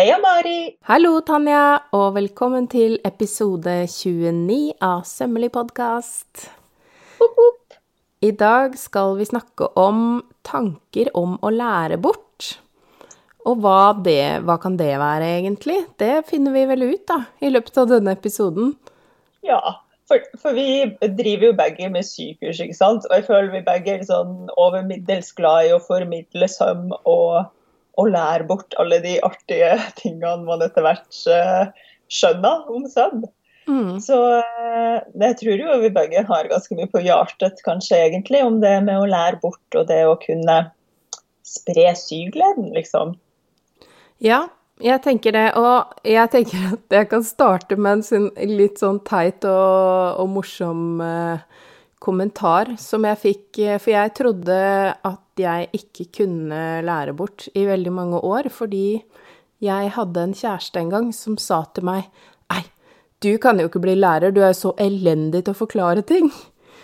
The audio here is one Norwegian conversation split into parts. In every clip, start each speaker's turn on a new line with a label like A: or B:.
A: Heia, Mari!
B: Hallo, Tanja, og velkommen til episode 29 av Sømmelig podkast. I dag skal vi snakke om tanker om å lære bort. Og hva, det, hva kan det være, egentlig? Det finner vi vel ut, da, i løpet av denne episoden.
A: Ja, for, for vi driver jo begge med sykehus, ikke sant? Og jeg føler vi begge er sånn over middels glad i å formidle søm og å lære bort alle de artige tingene man etter hvert uh, skjønner om søvn. Mm. Så uh, jeg tror jo vi begge har ganske mye på hjertet kanskje egentlig om det med å lære bort og det å kunne spre sygleden, liksom.
B: Ja, jeg tenker det. Og jeg tenker at jeg kan starte med en litt sånn teit og, og morsom uh, kommentar som jeg fikk, for jeg trodde at jeg ikke kunne lære bort i veldig mange år, fordi jeg hadde en kjæreste en gang som sa til meg Nei, du kan jo ikke bli lærer, du er så elendig til å forklare ting.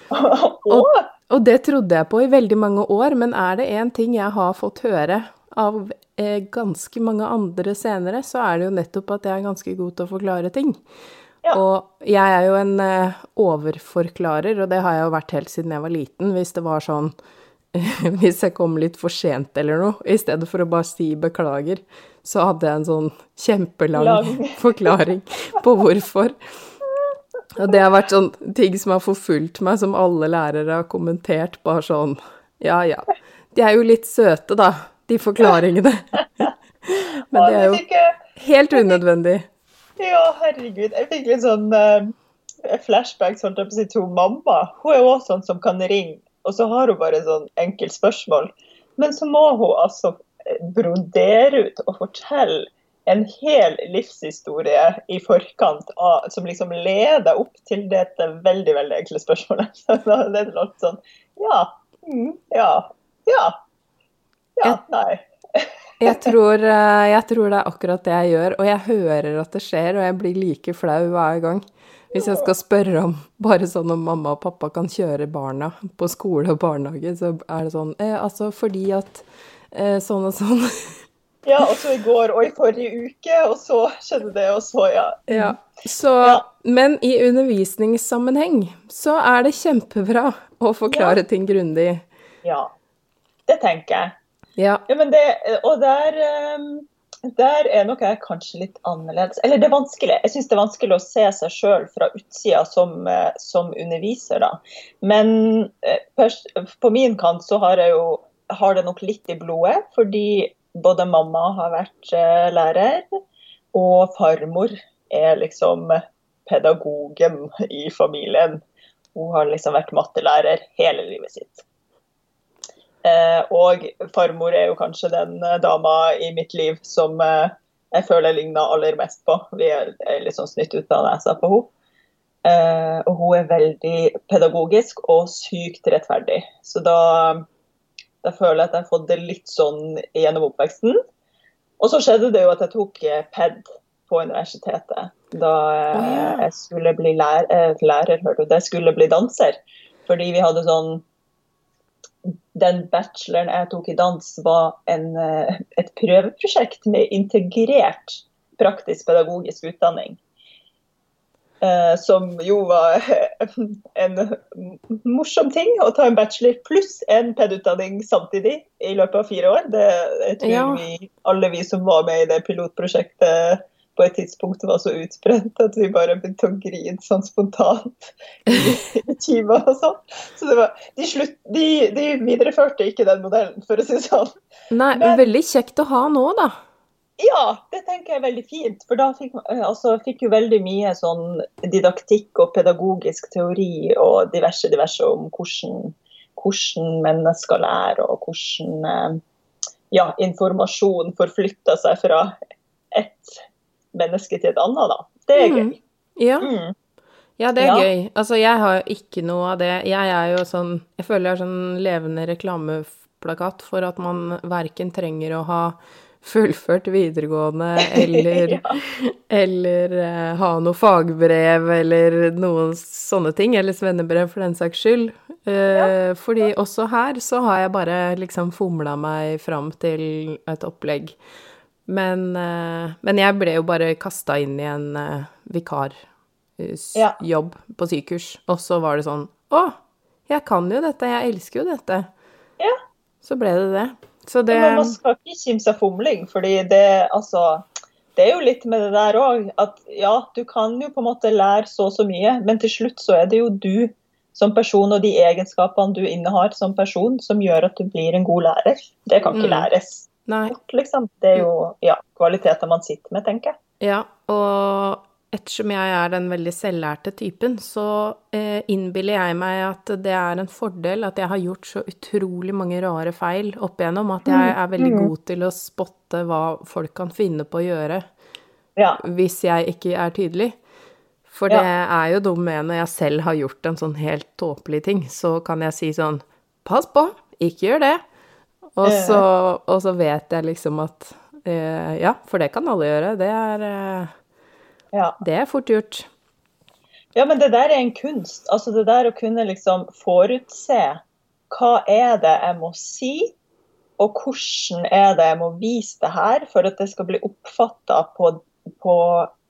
B: Og, og det trodde jeg på i veldig mange år, men er det én ting jeg har fått høre av eh, ganske mange andre senere, så er det jo nettopp at jeg er ganske god til å forklare ting. Ja. Og jeg er jo en eh, overforklarer, og det har jeg jo vært helt siden jeg var liten. Hvis det var sånn hvis jeg kom litt for sent eller noe, i stedet for å bare si beklager, så hadde jeg en sånn kjempelang Lang. forklaring på hvorfor. Og det har vært sånn ting som har forfulgt meg, som alle lærere har kommentert, bare sånn Ja, ja. De er jo litt søte, da, de forklaringene. Men det er jo helt unødvendig.
A: Ja, herregud. Jeg fikk litt sånn flashback flashbacks holdt jeg på å si, til mamma. Hun er jo også sånn som kan ringe og så har hun bare sånn enkelt spørsmål. Men så må hun altså brodere ut og fortelle en hel livshistorie i forkant av, som liksom leder opp til dette veldig veldig enkle spørsmålet. Så det er litt sånn ja, mm, ja, ja, ja, nei.
B: jeg, tror, eh, jeg tror det er akkurat det jeg gjør, og jeg hører at det skjer, og jeg blir like flau hver gang. Hvis jeg skal spørre om bare sånn om mamma og pappa kan kjøre barna på skole og barnehage, så er det sånn eh, Altså fordi at eh, sånn og sånn.
A: Ja, og så i går og i forrige uke, og så skjedde det, og så, ja.
B: ja. Så, ja. Men i undervisningssammenheng så er det kjempebra å forklare ja. ting grundig.
A: Ja, det tenker jeg.
B: Ja.
A: ja men det, og der um der er nok jeg kanskje litt annerledes. Eller det er vanskelig. Jeg syns det er vanskelig å se seg sjøl fra utsida som, eh, som, underviser, da. Men eh, på min kant så har jeg jo har det nok litt i blodet, fordi både mamma har vært eh, lærer, og farmor er liksom pedagogen i familien. Hun har liksom vært mattelærer hele livet sitt. Eh, og farmor er jo kanskje den eh, dama i mitt liv som eh, jeg føler jeg ligner aller mest på. Vi er, er litt sånn snytt ut av nesa på henne. og hun er veldig pedagogisk og sykt rettferdig. Så da, da føler jeg at jeg har fått det litt sånn gjennom oppveksten. Og så skjedde det jo at jeg tok PED på universitetet da jeg skulle bli lærer, lærer hørte du jeg skulle bli danser. Fordi vi hadde sånn den bacheloren jeg tok i dans, var en, eh, et prøveprosjekt med integrert praktisk pedagogisk utdanning. Eh, som jo var en morsom ting å ta en bachelor pluss en PED-utdanning samtidig i løpet av fire år. Det, jeg tror vi, alle vi som var med i det pilotprosjektet på et tidspunkt var så utbrent at vi bare begynte å grine sånn spontant i timer og sånn. Så det var, de, slutt, de, de, videreførte ikke den modellen, for å si det sånn.
B: Nei, men veldig kjekt å ha nå, da.
A: Ja, det tenker jeg er veldig fint. For da fikk, altså, fikk jo veldig mye sånn didaktikk og pedagogisk teori og diverse, diverse om hvordan, hvordan mennesker lærer, og hvordan eh, ja, informasjon forflytter seg fra et menneske til et annet, da. Det er mm. gøy.
B: Ja. Mm. Ja, det er ja. gøy. Altså, jeg har jo ikke noe av det. Jeg er jo sånn Jeg føler jeg er sånn levende reklameplakat for at man verken trenger å ha fullført videregående eller, ja. eller uh, ha noe fagbrev eller noen sånne ting, eller svennebrev for den saks skyld. Uh, ja. Fordi også her så har jeg bare liksom fomla meg fram til et opplegg Men, eh, men jeg ble jo bare kasta inn i en eh, vikarjobb
A: Ja.
B: på sykehus, og så var det sånn Å, jeg kan jo dette, jeg elsker jo dette.
A: Ja.
B: Så ble det det. Så det
A: Men man skal ikke kimse av fomling, fordi det, altså, det er jo litt med det der òg. At ja, du kan jo på en måte lære så og så mye, men til slutt så er det jo du som person og de egenskapene du innehar som person, som gjør at du blir en god lærer. Det kan ikke
B: Mm.
A: læres. Bort, liksom. Det er jo ja, kvaliteter man sitter med, tenker jeg.
B: Ja, og ettersom jeg er den veldig selvlærte typen, så eh, innbiller jeg meg at det er en fordel at jeg har gjort så utrolig mange rare feil opp igjennom, at jeg er veldig
A: Mm.
B: god til å spotte hva folk kan finne på å gjøre
A: Ja.
B: hvis jeg ikke er tydelig. For
A: Ja.
B: det er jo dumt med når jeg selv har gjort en sånn helt tåpelig ting, så kan jeg si sånn Pass på, ikke gjør det. Og så, og så vet jeg liksom at eh, Ja, for det kan alle gjøre. Det er eh,
A: ja.
B: det er fort gjort.
A: Ja, men det der er en kunst. Altså det der å kunne liksom forutse hva er det jeg må si, og hvordan er det jeg må vise det her for at det skal bli oppfatta på, på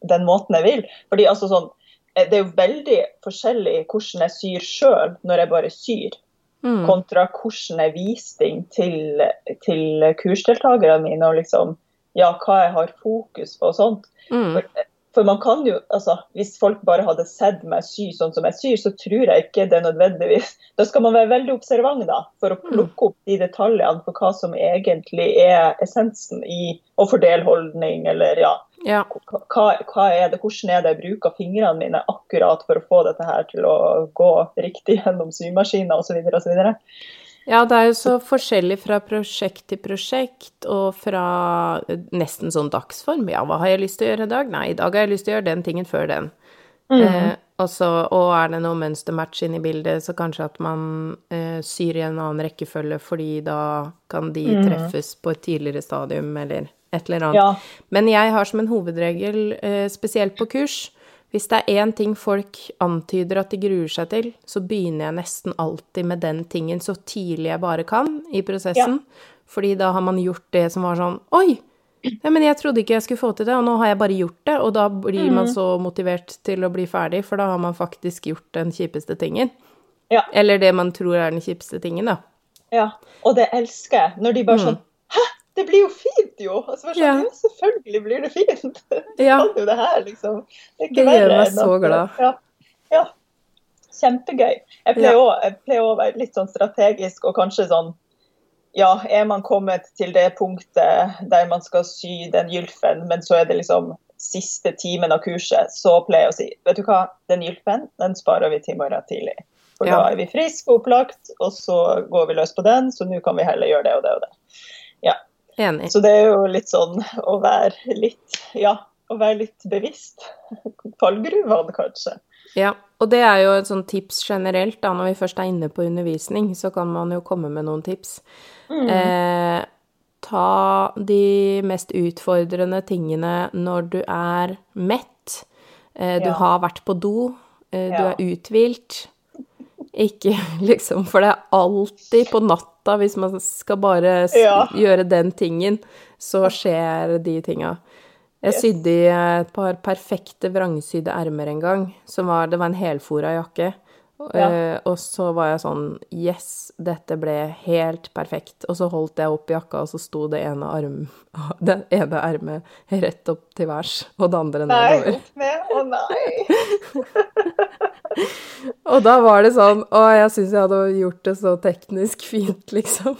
A: den måten jeg vil. Fordi altså sånn, eh, Det er jo veldig forskjellig hvordan jeg syr sjøl når jeg bare syr,
B: Mm.
A: kontra hvordan jeg viser ting til, til kursdeltakerne mine, og liksom, ja, hva jeg har fokus på og sånt.
B: Mm.
A: For, for man kan jo, altså, Hvis folk bare hadde sett meg sy sånn som jeg syr, så tror jeg ikke det nødvendigvis Da skal man være veldig observant da, for å plukke opp de detaljene for hva som egentlig er essensen i å fordele holdning, eller ja,
B: Ja.
A: hva, hva er det, hvordan er det jeg bruker fingrene mine akkurat for å få dette her til å gå riktig gjennom symaskiner osv. osv.
B: ja, det er jo så forskjellig fra prosjekt til prosjekt, og fra eh, nesten sånn dagsform. Ja, hva har jeg lyst til å gjøre i dag? Nei, i dag har jeg lyst til å gjøre den tingen før den. Eh, og, så, og er det noe mønstermatch inne i bildet, så kanskje at man eh, syr i en annen rekkefølge, fordi da kan de treffes på et tidligere stadium, eller et eller annet.
A: Ja.
B: Men jeg har som en hovedregel, eh, spesielt på kurs, hvis det er én ting folk antyder at de gruer seg til, så begynner jeg nesten alltid med den tingen så tidlig jeg bare kan i prosessen. Fordi da har man gjort det som var sånn Oi! Ja, men jeg trodde ikke jeg skulle få til det, og nå har jeg bare gjort det. Og da blir man så motivert til å bli ferdig, for da har man faktisk gjort den kjipeste tingen.
A: Ja.
B: Eller det man tror er den kjipeste tingen, da.
A: Ja, og det elsker jeg. Når de bare sånn Hæ, det blir jo fint, jo! Altså, sånn,
B: Ja.
A: jo selvfølgelig blir det fint. Du
B: Ja.
A: kan jo det her, liksom. Det,
B: Det gjør meg så glad.
A: Ja. ja. Kjempegøy. Jeg pleier også å være litt sånn strategisk og kanskje sånn Ja, er man kommet til det punktet der man skal sy den gylfen, men så er det liksom siste timen av kurset, så pleier jeg å si vet du hva, den gylfen den sparer vi til morgen tidlig. For
B: Ja.
A: da er vi friske og opplagt, og så går vi løs på den, så nå kan vi heller gjøre det og det og det.
B: Enig.
A: Så det er jo litt sånn å være litt Ja, å være litt bevisst. Fallgruvene, kanskje.
B: Ja, og det er jo et sånt tips generelt, da, når vi først er inne på undervisning, så kan man jo komme med noen tips. Eh, ta de mest utfordrende tingene når du er mett, eh, du
A: Ja.
B: har vært på do, eh, du
A: Ja.
B: er uthvilt. Ikke liksom For det er alltid på natta, hvis man skal bare
A: Ja.
B: gjøre den tingen, så skjer de tinga. Jeg sydde i et par perfekte vrangsydde ermer en gang. Som var, det var en helfora jakke.
A: Ja.
B: Uh, og så var jeg sånn Yes, dette ble helt perfekt. Og så holdt jeg opp jakka, og så sto det ene, arm, det ene ermet rett opp til værs, og det andre nedover.
A: Nei, opp ned. Å nei.
B: Og da var det sånn Å, jeg syns jeg hadde gjort det så teknisk fint, liksom.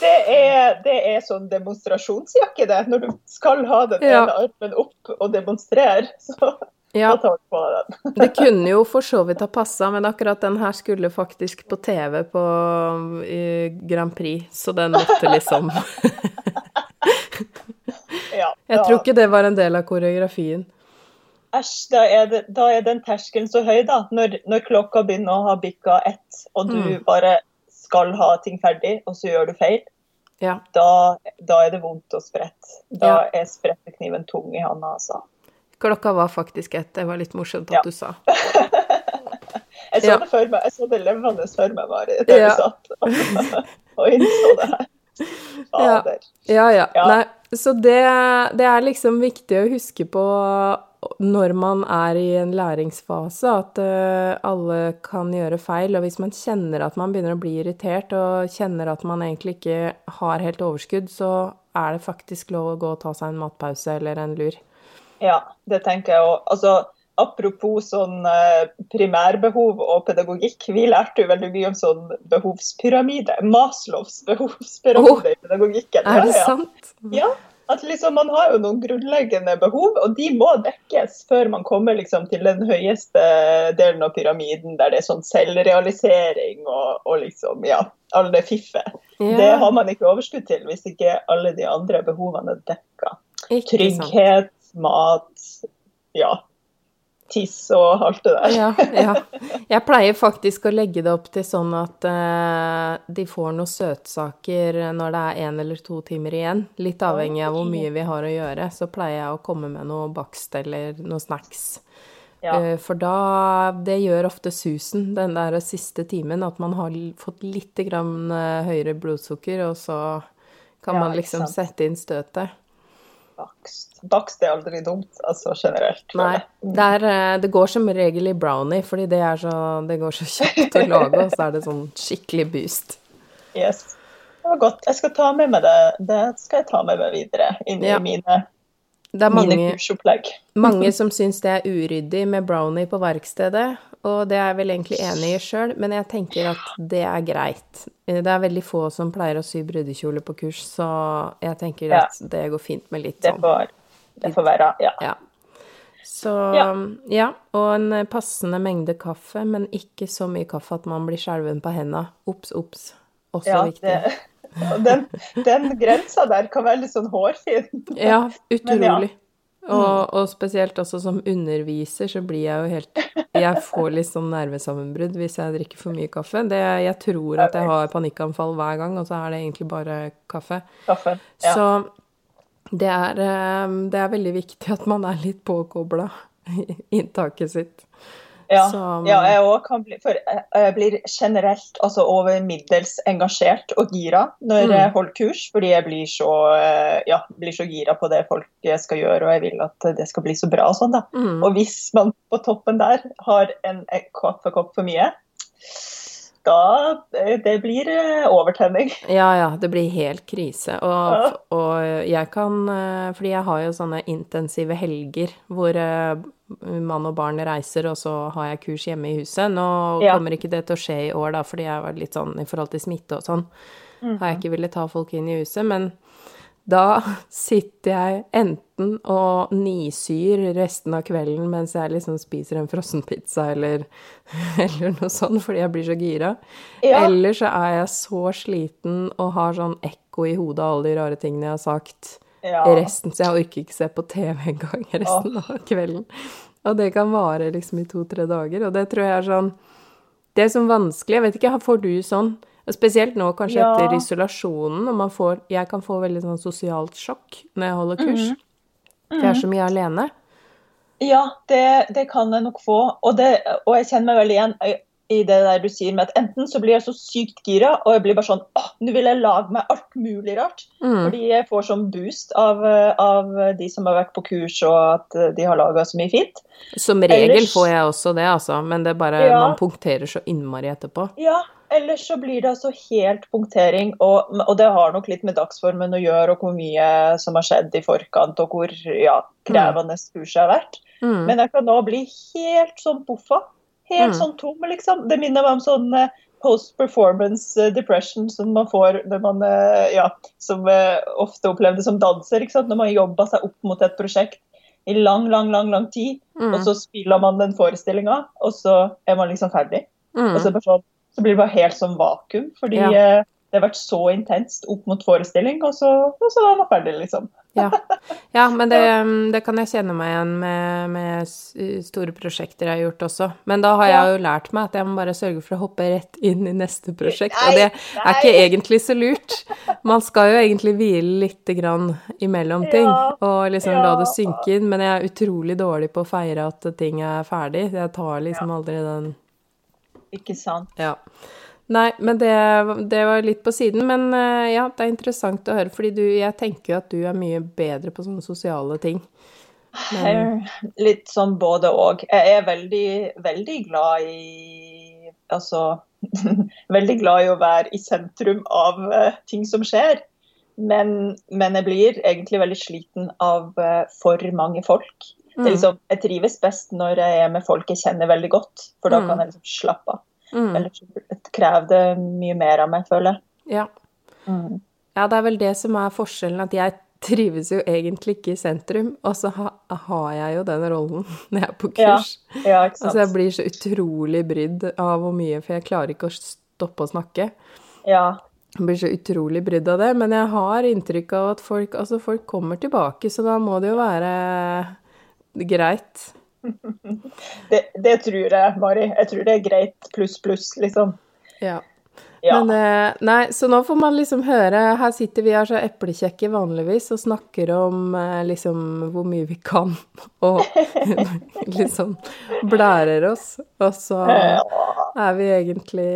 A: Det er, det er sånn demonstrasjonsjakke, det. Når du skal ha den
B: Ja.
A: ene armen opp og demonstrere, så
B: Ja,
A: ta du på den.
B: det kunne jo for så vidt ha passa, men akkurat den her skulle faktisk på TV på Grand Prix, så den måtte liksom
A: Ja,
B: Jeg tror ikke det var en del av koreografien.
A: Æsj, da, da er den terskelen så høy, da. Når, når klokka begynner å ha bikka ett, og du
B: Mm.
A: bare skal ha ting ferdig, og så gjør du feil,
B: Ja.
A: da, da er det vondt å sprette. Da er sprettekniven tung i handa, altså.
B: Klokka var faktisk ett. Det var litt morsomt at
A: Ja.
B: du sa.
A: Jeg så
B: Ja.
A: det før meg, jeg så det levende før meg, Mari, der
B: Ja.
A: du satt og innså det her.
B: Ja.
A: Fader.
B: Ja, ja.
A: Ja.
B: Nei, så det, det er liksom viktig å huske på når man er i en læringsfase, at uh, alle kan gjøre feil. Og hvis man kjenner at man begynner å bli irritert, og kjenner at man egentlig ikke har helt overskudd, så er det faktisk lov å gå og ta seg en matpause eller en lur.
A: Ja, det tenker jeg òg. Altså, apropos sånn uh, primærbehov og pedagogikk. Vi lærte jo veldig mye om sånn behovspyramide. Maslows behovspyramide oh, i pedagogikken.
B: Er det sant?
A: Ja, at liksom Man har jo noen grunnleggende behov, og de må dekkes før man kommer liksom til den høyeste delen av pyramiden, der det er sånn selvrealisering og, og liksom, ja, alle det fiffet. Ja. Det har man ikke overskudd til hvis ikke alle de andre behovene er dekka. Trygghet, mat, ja, tiss og alt det der.
B: Ja, ja. Jeg pleier faktisk å legge det opp til sånn at uh, de får noen søtsaker når det er én eller to timer igjen. Litt avhengig av hvor mye vi har å gjøre. Så pleier jeg å komme med noe bakst eller noe snacks. Ja. Uh, for da Det gjør ofte susen, den der siste timen. At man har fått litt grann eh, høyere blodsukker, og så kan man liksom sette inn støtet
A: bakst. Bakst er aldri dumt, altså generelt.
B: Nei, det, er, eh, det, går som regel i brownie, fordi det, så, det går så kjapt å lage, og så er det sånn skikkelig boost.
A: Yes. Det var godt. Jeg skal ta med meg det. Det skal jeg ta med meg videre inn i ja. mine
B: det er mange, mange som syns det er uryddig med brownie på verkstedet, og det er jeg vel egentlig enig i sjøl, men jeg tenker at det er greit. Det er veldig få som pleier å sy brudekjole på kurs, så jeg tenker ja. at det går fint med litt
A: sånn. Det får, det får være, ja.
B: ja. Så ja. ja. og en passende mengde kaffe, men ikke så mye kaffe at man blir skjelven på henda. Ops, ops. Også ja, viktig. Det
A: den, den, grensa der kan være litt sånn hårfin.
B: Ja, utrolig. Ja. Og, og, spesielt også som underviser, så blir jeg jo helt Jeg får litt sånn nervesammenbrudd hvis jeg drikker for mye kaffe. Det, jeg tror at jeg har panikkanfall hver gang, og så er det egentlig bare kaffe.
A: kaffe ja.
B: Så det er, eh, det er veldig viktig at man er litt påkobla i inntaket sitt.
A: Ja, som... ja jeg òg kan bli For jeg blir generelt altså over middels engasjert og gira når mm. jeg holder kurs, fordi jeg blir så, ja, blir så gira på det folk skal gjøre, og jeg vil at det skal bli så bra og sånn, da. Mm. Og hvis man på toppen der har en kaffekopp for mye, da Det blir eh, overtenning.
B: Ja, ja. Det blir helt krise. Og, ja. og, jeg kan eh, Fordi jeg har jo sånne intensive helger hvor eh, mann og barn reiser, og så har jeg kurs hjemme i huset. Nå ja. kommer ikke det til å skje i år, da, fordi jeg var litt sånn i forhold til smitte og sånn. Mm -hmm. Har jeg ikke villet ta folk inn i huset. Men da sitter jeg enten og nisyr resten av kvelden mens jeg liksom spiser en frossenpizza eller, eller noe sånt fordi jeg blir så gira. Ja. Eller så er jeg så sliten og har sånn ekko i hodet av alle de rare tingene jeg har sagt ja. resten, så jeg orker ikke se på TV engang resten av kvelden. Og det kan vare liksom i to-tre dager, og det tror jeg er sånn Det er sånn vanskelig. Jeg vet ikke, får du sånn Spesielt nå kanskje ja. etter isolasjonen, og man får Jeg kan få veldig sånn sosialt sjokk når jeg holder kurs. Mm. Mm. For jeg er så mye alene.
A: Ja, det, det kan jeg nok få. Og, det, og jeg kjenner meg veldig igjen i det der du sier med at enten så blir jeg så sykt gira, og jeg blir bare sånn åh, nå vil jeg lage meg alt mulig rart. Mm. Fordi jeg får sånn boost av, av, de som har vært på kurs, og at de har laga så mye fint.
B: Som regel Ellers, får jeg også det, altså, men det er bare ja. man punkterer så innmari etterpå.
A: Ja, ellers så blir det altså helt punktering, og, og, det har nok litt med dagsformen å gjøre, og hvor mye som har skjedd i forkant, og hvor ja, krevende mm. kurset har vært. Mm. Men jeg kan nå bli helt sånn poffa Helt mm. sånn tom, liksom. Det minner meg om sånn uh, post performance uh, depression som man får når man uh, ja, som ofte opplevde som danser. ikke sant? Når man jobba seg opp mot et prosjekt i lang, lang, lang lang tid, mm. og så spiller man den forestillinga, og så er man liksom ferdig. Mm. Og så, bare sånn, så, blir det bare helt sånn vakuum, fordi ja det har vært så intenst opp mot forestilling, og så, og så er man ferdig, liksom.
B: ja. ja, men det, det, kan jeg kjenne meg igjen med, med, store prosjekter jeg har gjort også. Men da har jeg jo lært meg at jeg må bare sørge for å hoppe rett inn i neste prosjekt, og det er ikke egentlig så lurt. Man skal jo egentlig hvile lite grann imellom ting, og liksom la det synke inn, men jeg er utrolig dårlig på å feire at ting er ferdig. Jeg tar liksom aldri den
A: Ikke sant.
B: Ja. Nei, men det, det, var litt på siden. Men uh, ja, det er interessant å høre, fordi du, jeg tenker jo at du er mye bedre på sånne sosiale ting.
A: Men... Litt sånn både og. Jeg er veldig, veldig glad i Altså veldig glad i å være i sentrum av uh, ting som skjer. Men, men, jeg blir egentlig veldig sliten av uh, for mange folk. Mm. Liksom, jeg trives best når jeg er med folk jeg kjenner veldig godt, for da mm. kan jeg liksom slappe av. Mm. Eller krever det mye mer av meg, føler jeg.
B: Ja. Mm. ja, det er vel det som er forskjellen, at jeg trives jo egentlig ikke i sentrum, og så ha, har jeg jo den rollen når jeg er på kurs. Ja, ja. Altså jeg blir så utrolig brydd av hvor mye, for jeg klarer ikke å stoppe å snakke.
A: Ja.
B: Jeg blir så utrolig brydd av det, men jeg har inntrykk av at folk, altså folk kommer tilbake, så da må det jo være greit.
A: Det, det tror jeg, Mari. Jeg tror det er greit pluss, pluss, liksom.
B: Ja. Ja. Men, eh, nei, så nå får man liksom høre Her sitter vi her så eplekjekke vanligvis og snakker om eh, liksom hvor mye vi kan, og liksom blærer oss. Og så er vi egentlig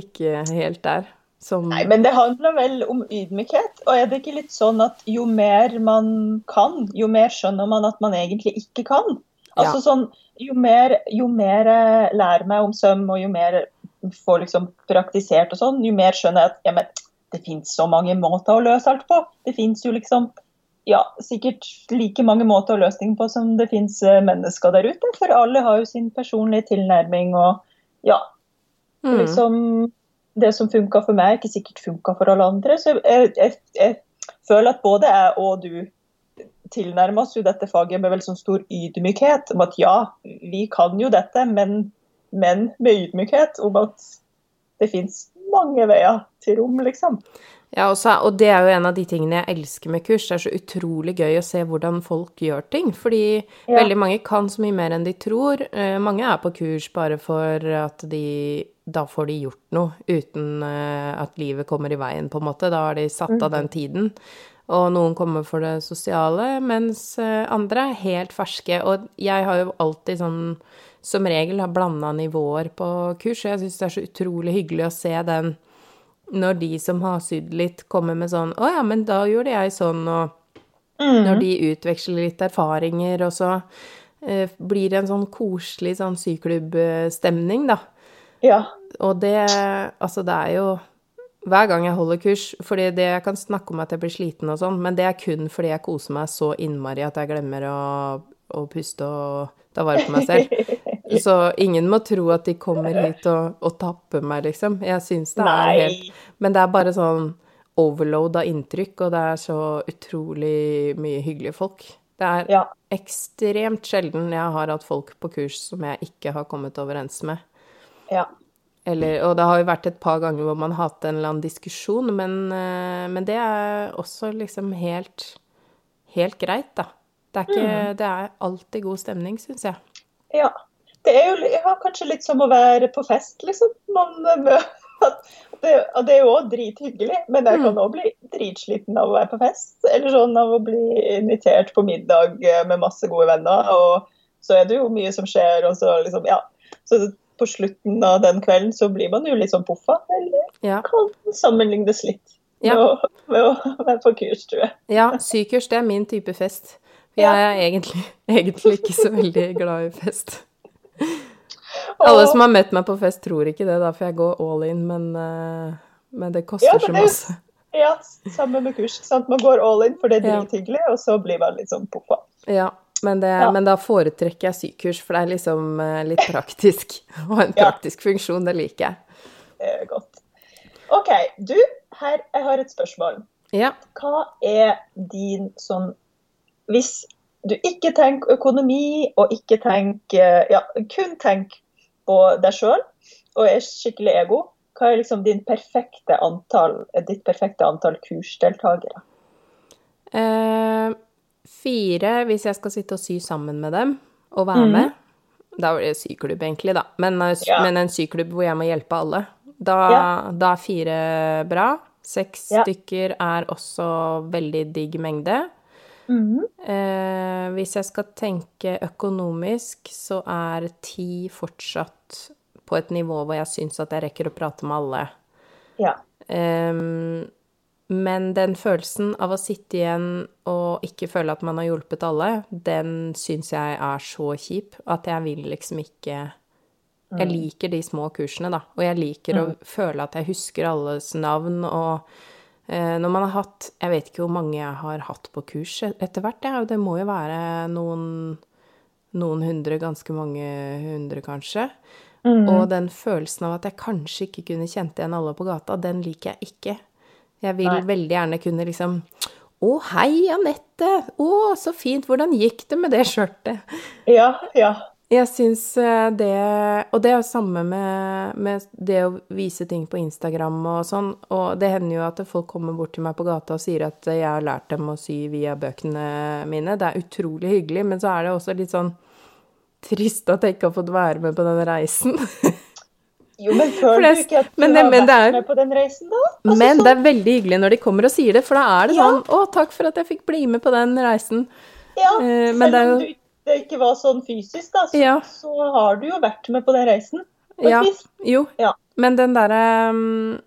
B: ikke helt der.
A: Som Nei, men det handler vel om ydmykhet. Og er det ikke litt sånn at jo mer man kan, jo mer skjønner man at man egentlig ikke kan? Altså ja. sånn, jo mer, jo mer jeg lærer meg om søm, og jo mer får liksom praktisert og sånn, jo mer skjønner jeg at ja, men det finnes så mange måter å løse alt på. Det finnes jo liksom ja, sikkert like mange måter å løse ting på som det finnes eh, mennesker der ute. For alle har jo sin personlige tilnærming og ja. Mm. Liksom, det som funka for meg, ikke sikkert funka for alle andre. Så jeg, jeg, jeg, føler at både jeg og du tilnærmer oss jo dette faget med veldig sånn stor ydmykhet. Om at ja, vi kan jo dette, men men med ydmykhet om at det fins mange veier til rom, liksom.
B: Ja, også, og det er jo en av de tingene jeg elsker med kurs. Det er så utrolig gøy å se hvordan folk gjør ting. Fordi ja. veldig mange kan så mye mer enn de tror. Uh, mange er på kurs bare for at de Da får de gjort noe uten uh, at livet kommer i veien, på en måte. Da har de satt av den mhm. tiden. Og noen kommer for det sosiale, mens uh, andre er helt ferske. Og jeg har jo alltid sånn som regel har blanda nivåer på kurs. Jeg syns det er så utrolig hyggelig å se den når de som har sydd litt, kommer med sånn 'Å ja, men da gjorde jeg sånn', og mm. når de utveksler litt erfaringer, og så eh, blir det en sånn koselig sånn syklubbstemning, da.
A: Ja.
B: Og det Altså, det er jo hver gang jeg holder kurs, fordi det jeg kan snakke om at jeg blir sliten og sånn, men det er kun fordi jeg koser meg så innmari at jeg glemmer å, å puste og ta vare på meg selv. Så ingen må tro at de kommer hit og, og tapper meg, liksom. Jeg syns det er helt Men det er bare sånn overload av inntrykk, og det er så utrolig mye hyggelige folk. Det er ja. ekstremt sjelden jeg har hatt folk på kurs som jeg ikke har kommet overens med.
A: Ja.
B: Eller, og det har jo vært et par ganger hvor man har hatt en eller annen diskusjon, men, eh, men det er også liksom helt, helt greit, da. Det er, ikke, mm. det er alltid god stemning, syns jeg.
A: Ja det er jo ja, kanskje litt som å være på fest, liksom. Man, det, det, er jo òg drithyggelig, men jeg kan òg mm. bli dritsliten av å være på fest. Eller sånn av å bli invitert på middag eh, med masse gode venner. Og så er det jo mye som skjer, og så liksom, ja. Så på slutten av den kvelden så blir man jo litt sånn poffa. Eller ja. kan sammenlignes litt ja. med, å, med, å, være på kurs, tror jeg.
B: Ja, sykurs det er min type fest. For jeg er egentlig, egentlig ikke så veldig glad i fest. Alle som har møtt meg på fest, tror ikke det, da, for jeg går all in, men, uh, men det koster ja, så masse.
A: Ja, samme med kurs. Sant? Man går all in, for det er drithyggelig, og så blir man litt sånn poffa.
B: Ja, men, det, ja. men, da foretrekker jeg sykurs, for det er liksom uh, litt praktisk. Og en praktisk ja. funksjon, det liker jeg.
A: Det er godt. OK, du, her, jeg har et spørsmål.
B: Ja.
A: Hva er din sånn Hvis du ikke tenker økonomi, og ikke tenker Ja, kun tenk på deg sjøl og er skikkelig ego. Hva er liksom din perfekte antall, ditt perfekte antall kursdeltakere?
B: Eh, fire, hvis jeg skal sitte og sy sammen med dem og være mm. med. Da blir det syklubb, egentlig, da. Men, eh, ja. men, en syklubb hvor jeg må hjelpe alle. Da, ja. da er fire bra. Seks ja. stykker er også veldig digg mengde.
A: Mm.
B: Eh, hvis jeg skal tenke økonomisk, så er ti fortsatt på et nivå hvor jeg syns at jeg rekker å prate med alle.
A: Ja.
B: Um, men den følelsen av å sitte igjen og ikke føle at man har hjulpet alle, den syns jeg er så kjip at jeg vil liksom ikke Jeg
A: Mm.
B: liker de små kursene, da. Og jeg liker å føle at jeg husker alles navn og eh, når man har hatt Jeg vet ikke hvor mange jeg har hatt på kurs etter hvert, ja. Det må jo være noen, noen hundre, ganske mange hundre, kanskje.
A: Mm.
B: Og den følelsen av at jeg kanskje ikke kunne kjent igjen alle på gata, den liker jeg ikke. Jeg vil
A: Nei.
B: veldig gjerne kunne liksom Å, hei, Anette! Å, så fint! Hvordan gikk det med det skjørtet?
A: Ja, ja.
B: Jeg syns eh, det Og det er jo samme med, med det å vise ting på Instagram og sånn. Og det hender jo at folk kommer bort til meg på gata og sier at jeg har lært dem å sy via bøkene mine. Det er utrolig hyggelig, men så er det også litt sånn trist at jeg ikke har fått være med på den reisen.
A: Jo, men føler du ikke at du
B: men
A: har vært
B: er-
A: med på den reisen, da? Altså,
B: Men
A: sånn-
B: det er veldig hyggelig når de kommer og sier det, for da er det
A: Ja.
B: sånn Å, takk for at jeg fikk bli med på den reisen.
A: Ja,
B: uh, men
A: selv
B: det jo-
A: om du, det ikke var sånn fysisk, da, så,
B: Ja.
A: så har du jo vært med på den reisen. På
B: Ja, jo.
A: Ja.
B: Men den derre um,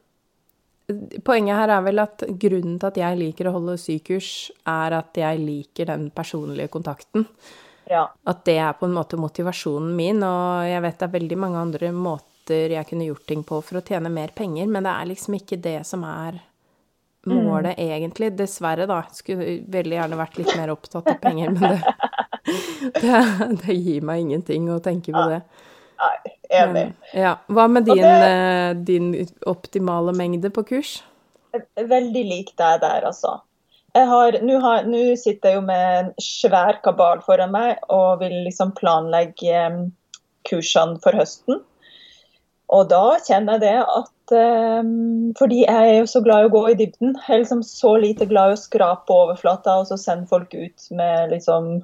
B: Poenget her er vel at grunnen til at jeg liker å holde sykurs, er at jeg liker den personlige kontakten.
A: Ja.
B: At det er på en måte motivasjonen min, og jeg vet det er veldig mange andre måter jeg kunne gjort ting på for å tjene mer penger, men det er liksom ikke det som er målet egentlig. Dessverre, da. Skulle veldig gjerne vært litt mer opptatt av penger, men det, det, det gir meg ingenting å tenke på det.
A: Nei, enig.
B: Ja. Hva med din,
A: det-
B: eh, din optimale mengde på kurs?
A: Veldig lik deg der, altså. Jeg har, Nå sitter jeg jo med en svær kabal foran meg og vil liksom planlegge kursene for høsten. Og da kjenner jeg det at em, Fordi jeg er jo så glad i å gå i dybden. Jeg er liksom så lite glad i å skrape på overflata og så sende folk ut med liksom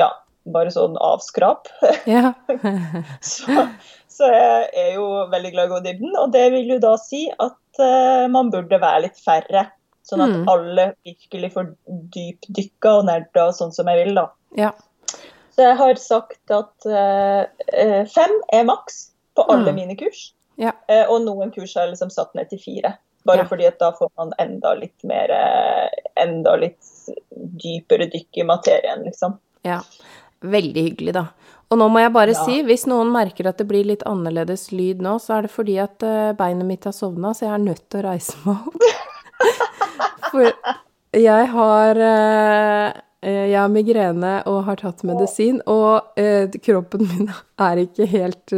A: Ja, bare sånn avskrap.
B: Ja.
A: Så, så jeg er jo veldig glad i å gå i dybden, og det vil jo da si at eh, man burde være litt færre. Sånn at
B: Mm.
A: alle virkelig får dypdykka og nerda sånn som jeg vil, da.
B: ja.
A: Så jeg har sagt at eh, fem er maks på alle
B: Mm.
A: mine kurs.
B: Ja.
A: Eh, og noen kurs har jeg liksom satt ned til fire. Bare
B: Ja.
A: fordi at da får man enda litt mer eh, Enda litt dypere dykk i materien, liksom.
B: ja. Veldig hyggelig, da. Og nå må jeg bare
A: Ja.
B: si, hvis noen merker at det blir litt annerledes lyd nå, så er det fordi at eh, beinet mitt har sovna, så jeg er nødt til å reise meg opp. For jeg har jeg har migrene og har tatt medisin, og kroppen min er ikke helt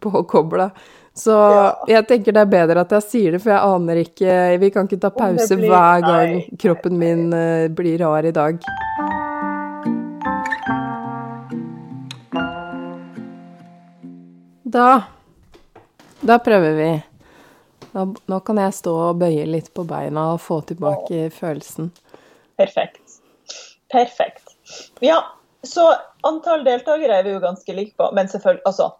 B: påkobla. Så
A: Ja.
B: jeg tenker det er bedre at jeg sier det, for jeg aner ikke Vi kan ikke ta pause
A: blir-
B: hver gang
A: nei,
B: kroppen min eh, blir rar i dag. Da Da prøver vi. Da, nå kan jeg stå og bøye litt på beina og få tilbake følelsen.
A: Perfekt. Perfekt. Ja, så antall deltakere er vi jo ganske like på, men selvfølgelig Altså,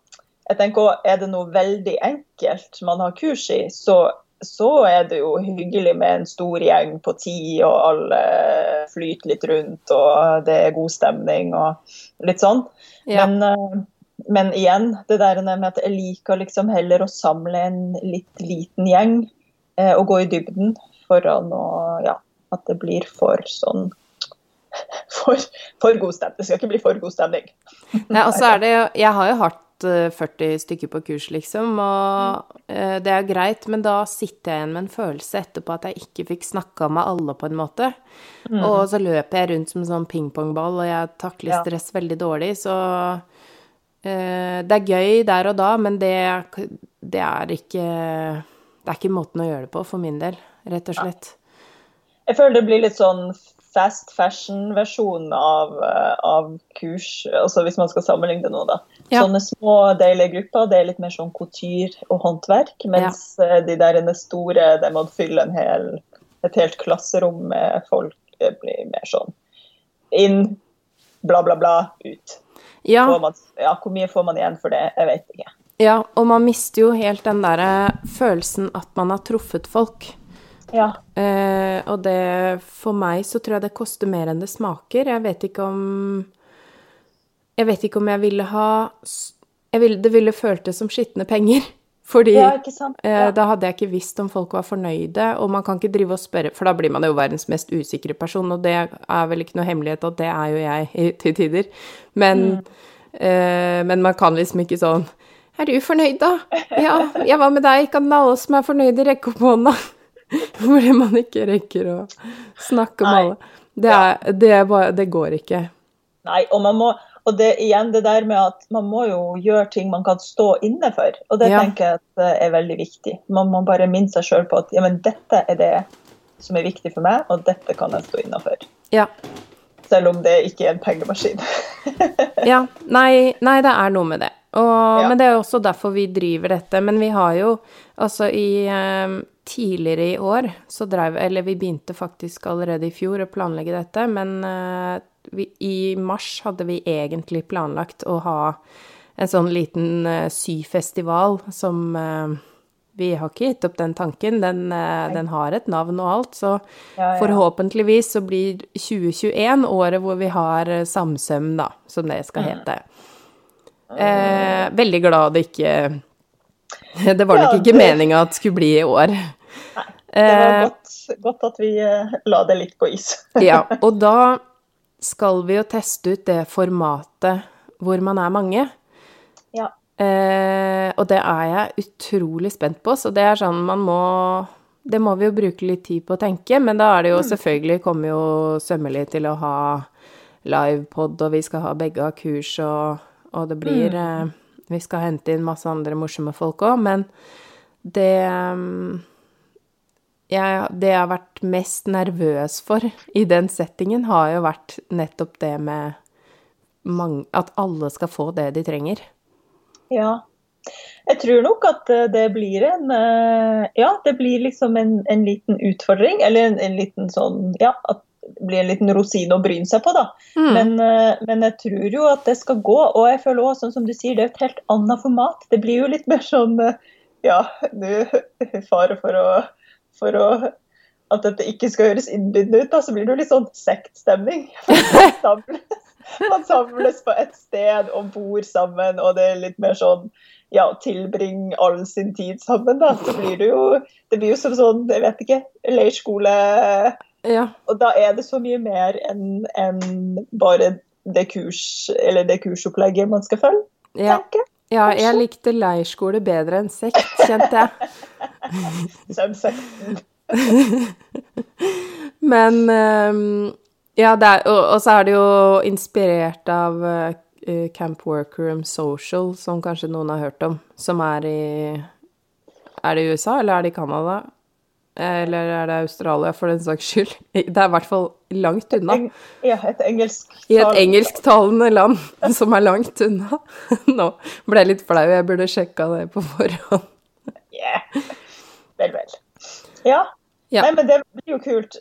A: jeg tenker også, er det noe veldig enkelt man har kurs i, så, så er det jo hyggelig med en stor gjeng på ti, og alle flyter litt rundt, og det er god stemning og litt sånn.
B: Ja.
A: Men, eh, men igjen, det der med at jeg liker liksom heller å samle en litt liten gjeng eh, og gå i dybden foran å Ja, at det blir for sånn for, for god stemning. Det skal ikke bli for god stemning.
B: Nei, og så er det jo Jeg har jo hatt eh, 40 stykker på kurs, liksom, og eh, det er greit, men da sitter jeg igjen med en følelse etterpå at jeg ikke fikk snakka med alle, på en måte. Og så løper jeg rundt som en sånn pingpongball, og jeg takler
A: Ja.
B: stress veldig dårlig, så eh, Det er gøy der og da, men det, det er ikke Det er ikke måten å gjøre det på, for min del, rett og slett.
A: Jeg føler det blir litt sånn fast fashion-versjon av, eh, av kurs, altså hvis man skal sammenligne noe, da.
B: Ja.
A: Sånne små, deilige grupper, det er litt mer sånn couture og håndverk, mens ja. de der inne store, der man fyller en hel, et helt klasserom med folk, det blir mer sånn inn, bla, bla, bla, ut.
B: Ja,
A: man, ja, hvor mye får man igjen for det? Jeg vet ikke.
B: ja, og man mister jo helt den derre følelsen at man har truffet folk.
A: Ja.
B: Eh, og det For meg så tror jeg det koster mer enn det smaker. Jeg vet ikke om Jeg vet ikke om jeg ville ha jeg ville, Det ville føltes som skitne penger. Fordi
A: Ja, ikke sant?
B: eh, da hadde jeg ikke visst om folk var fornøyde, og man kan ikke drive og spørre, for da blir man jo verdens mest usikre person, og det er vel ikke noe hemmelighet at det er jo jeg til tider. Men, eh, men man kan liksom ikke sånn Er du fornøyd, da? Ja, jeg var med deg. Kan alle som er fornøyde, rekke opp hånda? Fordi man ikke rekker å snakke
A: Nei.
B: alle. Det, er, det, er bare, det går ikke.
A: Nei, og man må og det igjen det der med at man må jo gjøre ting man kan stå inne for. Og det
B: Ja.
A: tenker jeg at er veldig viktig. Man må bare minne seg sjøl på at ja, men dette er det som er viktig for meg, og dette kan jeg stå innafor.
B: Ja.
A: Selv om det ikke er en pengemaskin.
B: Ja, nei, nei, det er noe med det. Og,
A: Ja.
B: Men det er jo også derfor vi driver dette. Men vi har jo altså i eh, Tidligere i år så drev Eller vi begynte faktisk allerede i fjor å planlegge dette, men eh, vi, i mars hadde vi egentlig planlagt å ha en sånn liten eh, syfestival som eh, Vi har ikke gitt opp den tanken. Den, den har et navn og alt, så forhåpentligvis så blir 2021 året hvor vi har samsøm, da, som det skal hete. Eh, veldig glad det ikke Det var nok ikke meninga at det skulle bli i år.
A: Det var
B: Eh,
A: godt, godt at vi eh, la det litt på is.
B: ja, og da skal vi jo teste ut det formatet hvor man er mange.
A: Ja.
B: Eh, og det er jeg utrolig spent på, så det er sånn man må Det må vi jo bruke litt tid på å tenke, men da er det jo selvfølgelig kommer jo Sømmelig til å ha livepod, og vi skal ha begge av kurs, og, og det blir eh, Vi skal hente inn masse andre morsomme folk òg, men det mm, jeg, det jeg har vært mest nervøs for i den settingen, har jo vært nettopp det med mange, at alle skal få det de trenger.
A: Ja. Jeg tror nok at eh, det blir en eh, Ja, det blir liksom en, en liten utfordring. Eller en, en liten sånn Ja, at det blir en liten rosin å bryne seg på, da.
B: Mm.
A: Men, eh, men jeg tror jo at det skal gå. Og jeg føler også, sånn som du sier, det er et helt annet format. Det blir jo litt mer sånn Ja, nå fare for å, for å at dette ikke skal høres innbydende ut, da, så blir det jo litt sånn sektstemning. Man samles, man samles på et sted og bor sammen, og det er litt mer sånn ja, tilbring all sin tid sammen, da. Så blir det jo Det blir jo som sånn, jeg vet ikke, leirskole
B: Ja.
A: Og da er det så mye mer enn en bare det kurs, eller det kursopplegget man skal følge,
B: Ja.
A: tenker jeg.
B: ja, jeg likte leirskole bedre enn sekt, kjente jeg.
A: Søvnsekten.
B: Men ehm, Ja, er, og, og så er det jo inspirert av uh, Camp Workroom Social, som kanskje noen har hørt om, som er i Er det i USA, eller er det i Canada? Eller er det Australia, for den saks skyld? Det er i hvert fall langt unna.
A: Eng, ja, et
B: I et engelsktalende land som er langt unna. Nå ble jeg litt flau, jeg burde sjekka det på forhånd.
A: Yeah. Vel, vel. Ja.
B: Ja.
A: Nei, men det blir jo kult.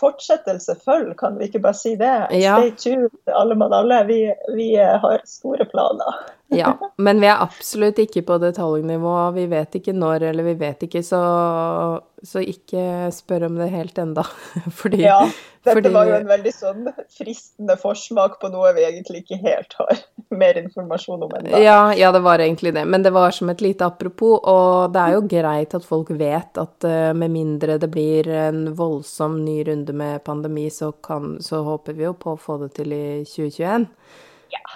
A: Fortsettelse følg, kan vi ikke bare si det?
B: Ja.
A: Stay tuned, alle mann alle. Vi, vi eh, har store planer.
B: Ja, men vi er absolutt ikke på detaljnivå. Vi vet ikke når, eller vi vet ikke, så, så ikke spør om det helt enda. Fordi,
A: Ja, dette
B: fordi-
A: var jo en veldig sånn fristende forsmak på noe vi egentlig ikke helt har mer informasjon om ennå.
B: ja, ja, det var egentlig det. Men det var som et lite apropos, og det er jo greit at folk vet at eh, med mindre det blir en voldsom ny runde med pandemi, så, kan, så håper vi jo på å få det til i 2021.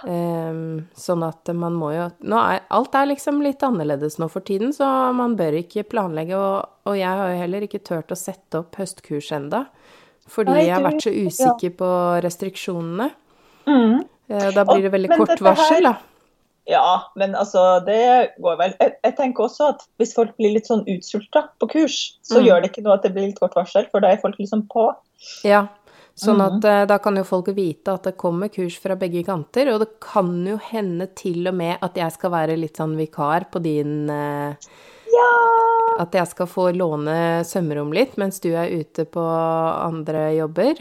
B: Ehm, sånn at man må jo er, Alt er liksom litt annerledes nå for tiden, så man bør ikke planlegge. Og, og jeg har jo heller ikke turt å sette opp høstkurs enda, fordi
A: Nei,
B: jeg har vært så usikker på restriksjonene.
A: Mm.
B: Eh, Da blir det veldig
A: og,
B: kort
A: her-
B: varsel, da.
A: Ja, men altså, det går vel. Jeg, jeg tenker også at hvis folk blir litt sånn utsulta på kurs, så
B: Mm.
A: gjør det ikke noe at det blir litt kort varsel, for da er folk liksom på.
B: Ja. Sånn
A: Mhm.
B: at eh, da kan jo folk vite at det kommer kurs fra begge kanter, og det kan jo hende til og med at jeg skal være litt sånn vikar på din eh,
A: Ja!
B: At jeg skal få låne sømrom litt mens du er ute på andre jobber.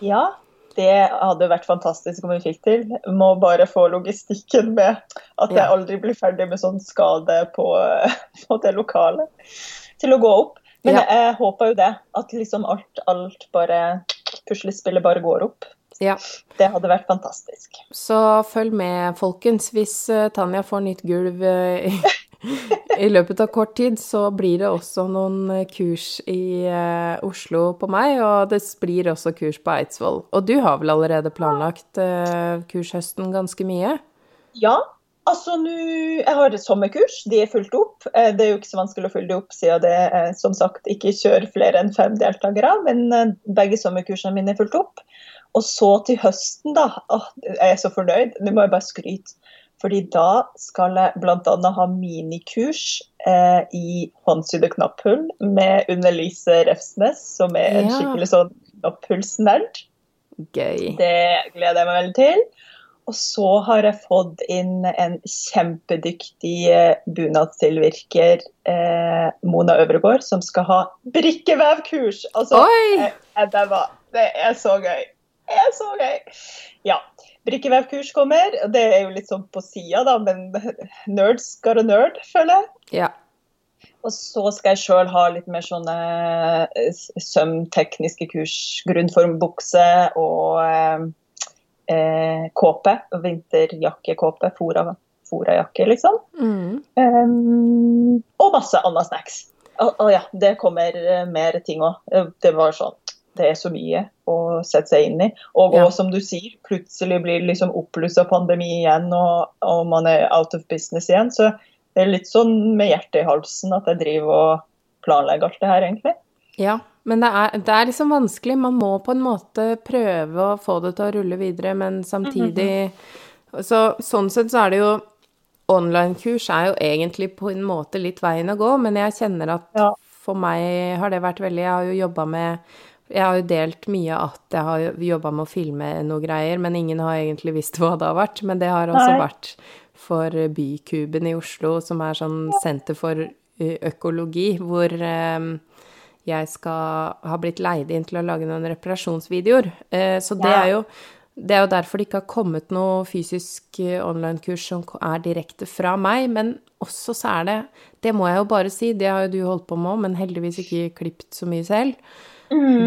A: Ja, det hadde vært fantastisk om vi fikk til. Må bare få logistikken med at jeg aldri blir ferdig med sånn skade på, på det lokalet til å gå opp. Men
B: Ja.
A: jeg håper jo det. At liksom alt, alt bare Puslespillet bare går opp.
B: Ja.
A: Det hadde vært fantastisk.
B: Så følg med, folkens. Hvis eh, Tanja får nytt gulv eh, i, i løpet av kort tid, så blir det også noen eh, kurs i uh, Oslo på meg, og det blir også kurs på Eidsvoll. Og du har vel allerede planlagt uh, kurshøsten ganske mye?
A: Ja, Altså, nu, Jeg har et sommerkurs, de er fulgt opp. Eh, det er jo ikke så vanskelig å fylle det opp siden det er, som sagt ikke kjører flere enn fem deltakere. Men eh, begge sommerkursene mine er fulgt opp. Og så til høsten, da. Åh, jeg er så fornøyd. Nå må jeg bare skryte. Fordi da skal jeg bl.a. ha minikurs eh, i håndsydde knapphull med Unne-Lise Refsnes, som er en skikkelig sånn knapphullsnerd.
B: Gøy.
A: Det gleder jeg meg veldig til. Og så har jeg fått inn en kjempedyktig eh, bunadstilvirker, eh, Mona Øvregård, som skal ha brikkevevkurs. Altså,
B: Oi!
A: jeg, det, var, Det er så gøy. Det er så gøy. Ja. Brikkevevkurs kommer. og Det er jo litt sånn på sida, da, men nerds skal a nerd, føler jeg.
B: Ja.
A: Og så skal jeg sjøl ha litt mer sånne eh, sømtekniske kurs. Grunnformbukse og eh, eh, kåpe. Vinterjakkekåpe. Fora, forajakke, liksom.
B: Mm.
A: Um, og masse annet snacks. Å og, ja, det kommer eh, mer ting òg. Det var sånn Det er så mye å sette seg inn i. Og,
B: Ja.
A: og som du sier, plutselig blir det liksom oppblussa pandemi igjen, og, og man er out of business igjen. Så det er litt sånn med hjertet i halsen at jeg driver og planlegger alt det her, egentlig.
B: Ja, men det er, det er liksom vanskelig. Man må på en måte prøve å få det til å rulle videre, men samtidig så, Sånn sett så er det jo Online-kurs er jo egentlig på en måte litt veien å gå, men jeg kjenner at
A: Ja.
B: for meg har det vært veldig Jeg har jo jobba med Jeg har jo delt mye at jeg har jobba med å filme noe greier, men ingen har egentlig visst hva det har vært. Men det har
A: også
B: vært for Bykuben i Oslo, som er sånn senter for økologi, hvor eh, jeg skal ha blitt leid inn til å lage noen reparasjonsvideoer. Eh, Så det er jo det er jo derfor det ikke har kommet noe fysisk eh, online-kurs som er direkte fra meg, men også så er det Det må jeg jo bare si, det har jo du holdt på med òg, men heldigvis ikke klippet så mye selv.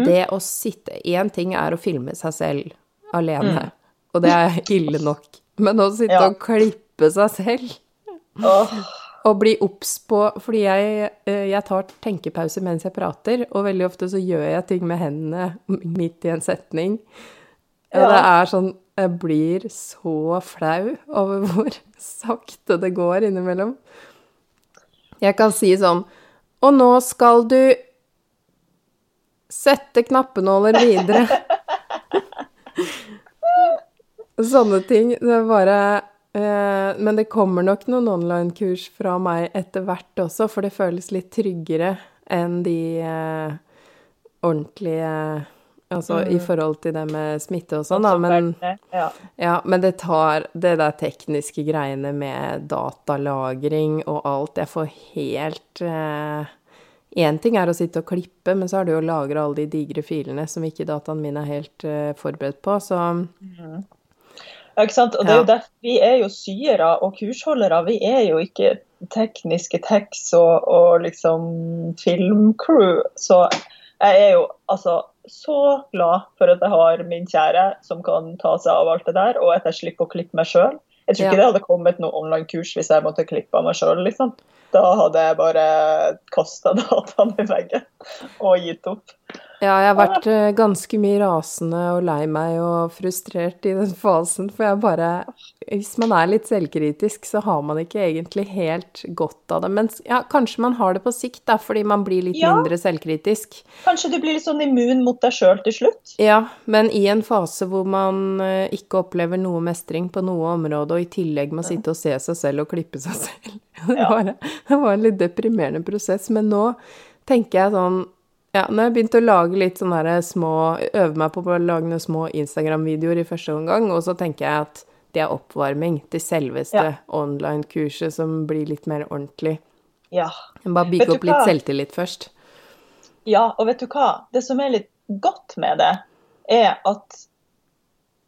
B: Det å sitte Én ting er å filme seg selv alene, og det er ille nok, men å sitte
A: Ja.
B: og klippe seg selv.
A: Åh,
B: og bli obs på Fordi jeg, eh, jeg tar tenkepause mens jeg prater, og veldig ofte så gjør jeg ting med hendene midt i en setning. Og
A: Ja.
B: det er sånn Jeg blir så flau over hvor sakte det går innimellom. Jeg kan si sånn Og nå skal du sette knappenåler videre. Sånne ting. Det er bare Men det kommer nok noen online-kurs fra meg etter hvert også, for det føles litt tryggere enn de eh, ordentlige Altså i forhold til det med smitte og sånn, da. Men,
A: ja.
B: ja, men det tar det der tekniske greiene med datalagring og alt Jeg får helt Én ting er å sitte og klippe, men så er det jo å lagre alle de digre filene som ikke dataen min er helt eh, forberedt på, så
A: Ja, ikke sant? Og det er jo derfor Vi er jo syere og kursholdere. Vi er jo ikke tekniske tekst og, og liksom filmcrew. Så jeg er jo altså så glad for at jeg har min kjære som kan ta seg av alt det der, og at jeg slipper å klippe meg sjøl. Jeg tror
B: Ja.
A: ikke det hadde kommet noe online-kurs hvis jeg måtte klippe meg sjøl, liksom. Da hadde jeg bare kasta dataen i veggen og gitt opp.
B: Ja, jeg har vært eh, ganske mye rasende og lei meg og frustrert i den fasen, for jeg bare Hvis man er litt selvkritisk, så har man ikke egentlig helt godt av det. Men ja, kanskje man har det på sikt, da, fordi man blir litt
A: Ja.
B: mindre selvkritisk.
A: Kanskje du blir litt sånn immun mot deg sjøl til slutt?
B: Ja, men i en fase hvor man eh, ikke opplever noe mestring på noe område, og i tillegg må sitte og se seg selv og klippe seg selv. Det var, det var en litt deprimerende prosess. Men nå tenker jeg sånn Ja, nå har jeg begynt å lage litt sånne her små Øve meg på å lage noen små Instagram-videoer i første omgang, og så tenker jeg at det er oppvarming til selveste
A: Ja.
B: online-kurset som blir litt mer ordentlig.
A: Ja.
B: Bare bygge opp litt selvtillit først.
A: Ja, og vet du hva? Det som er litt godt med det, er at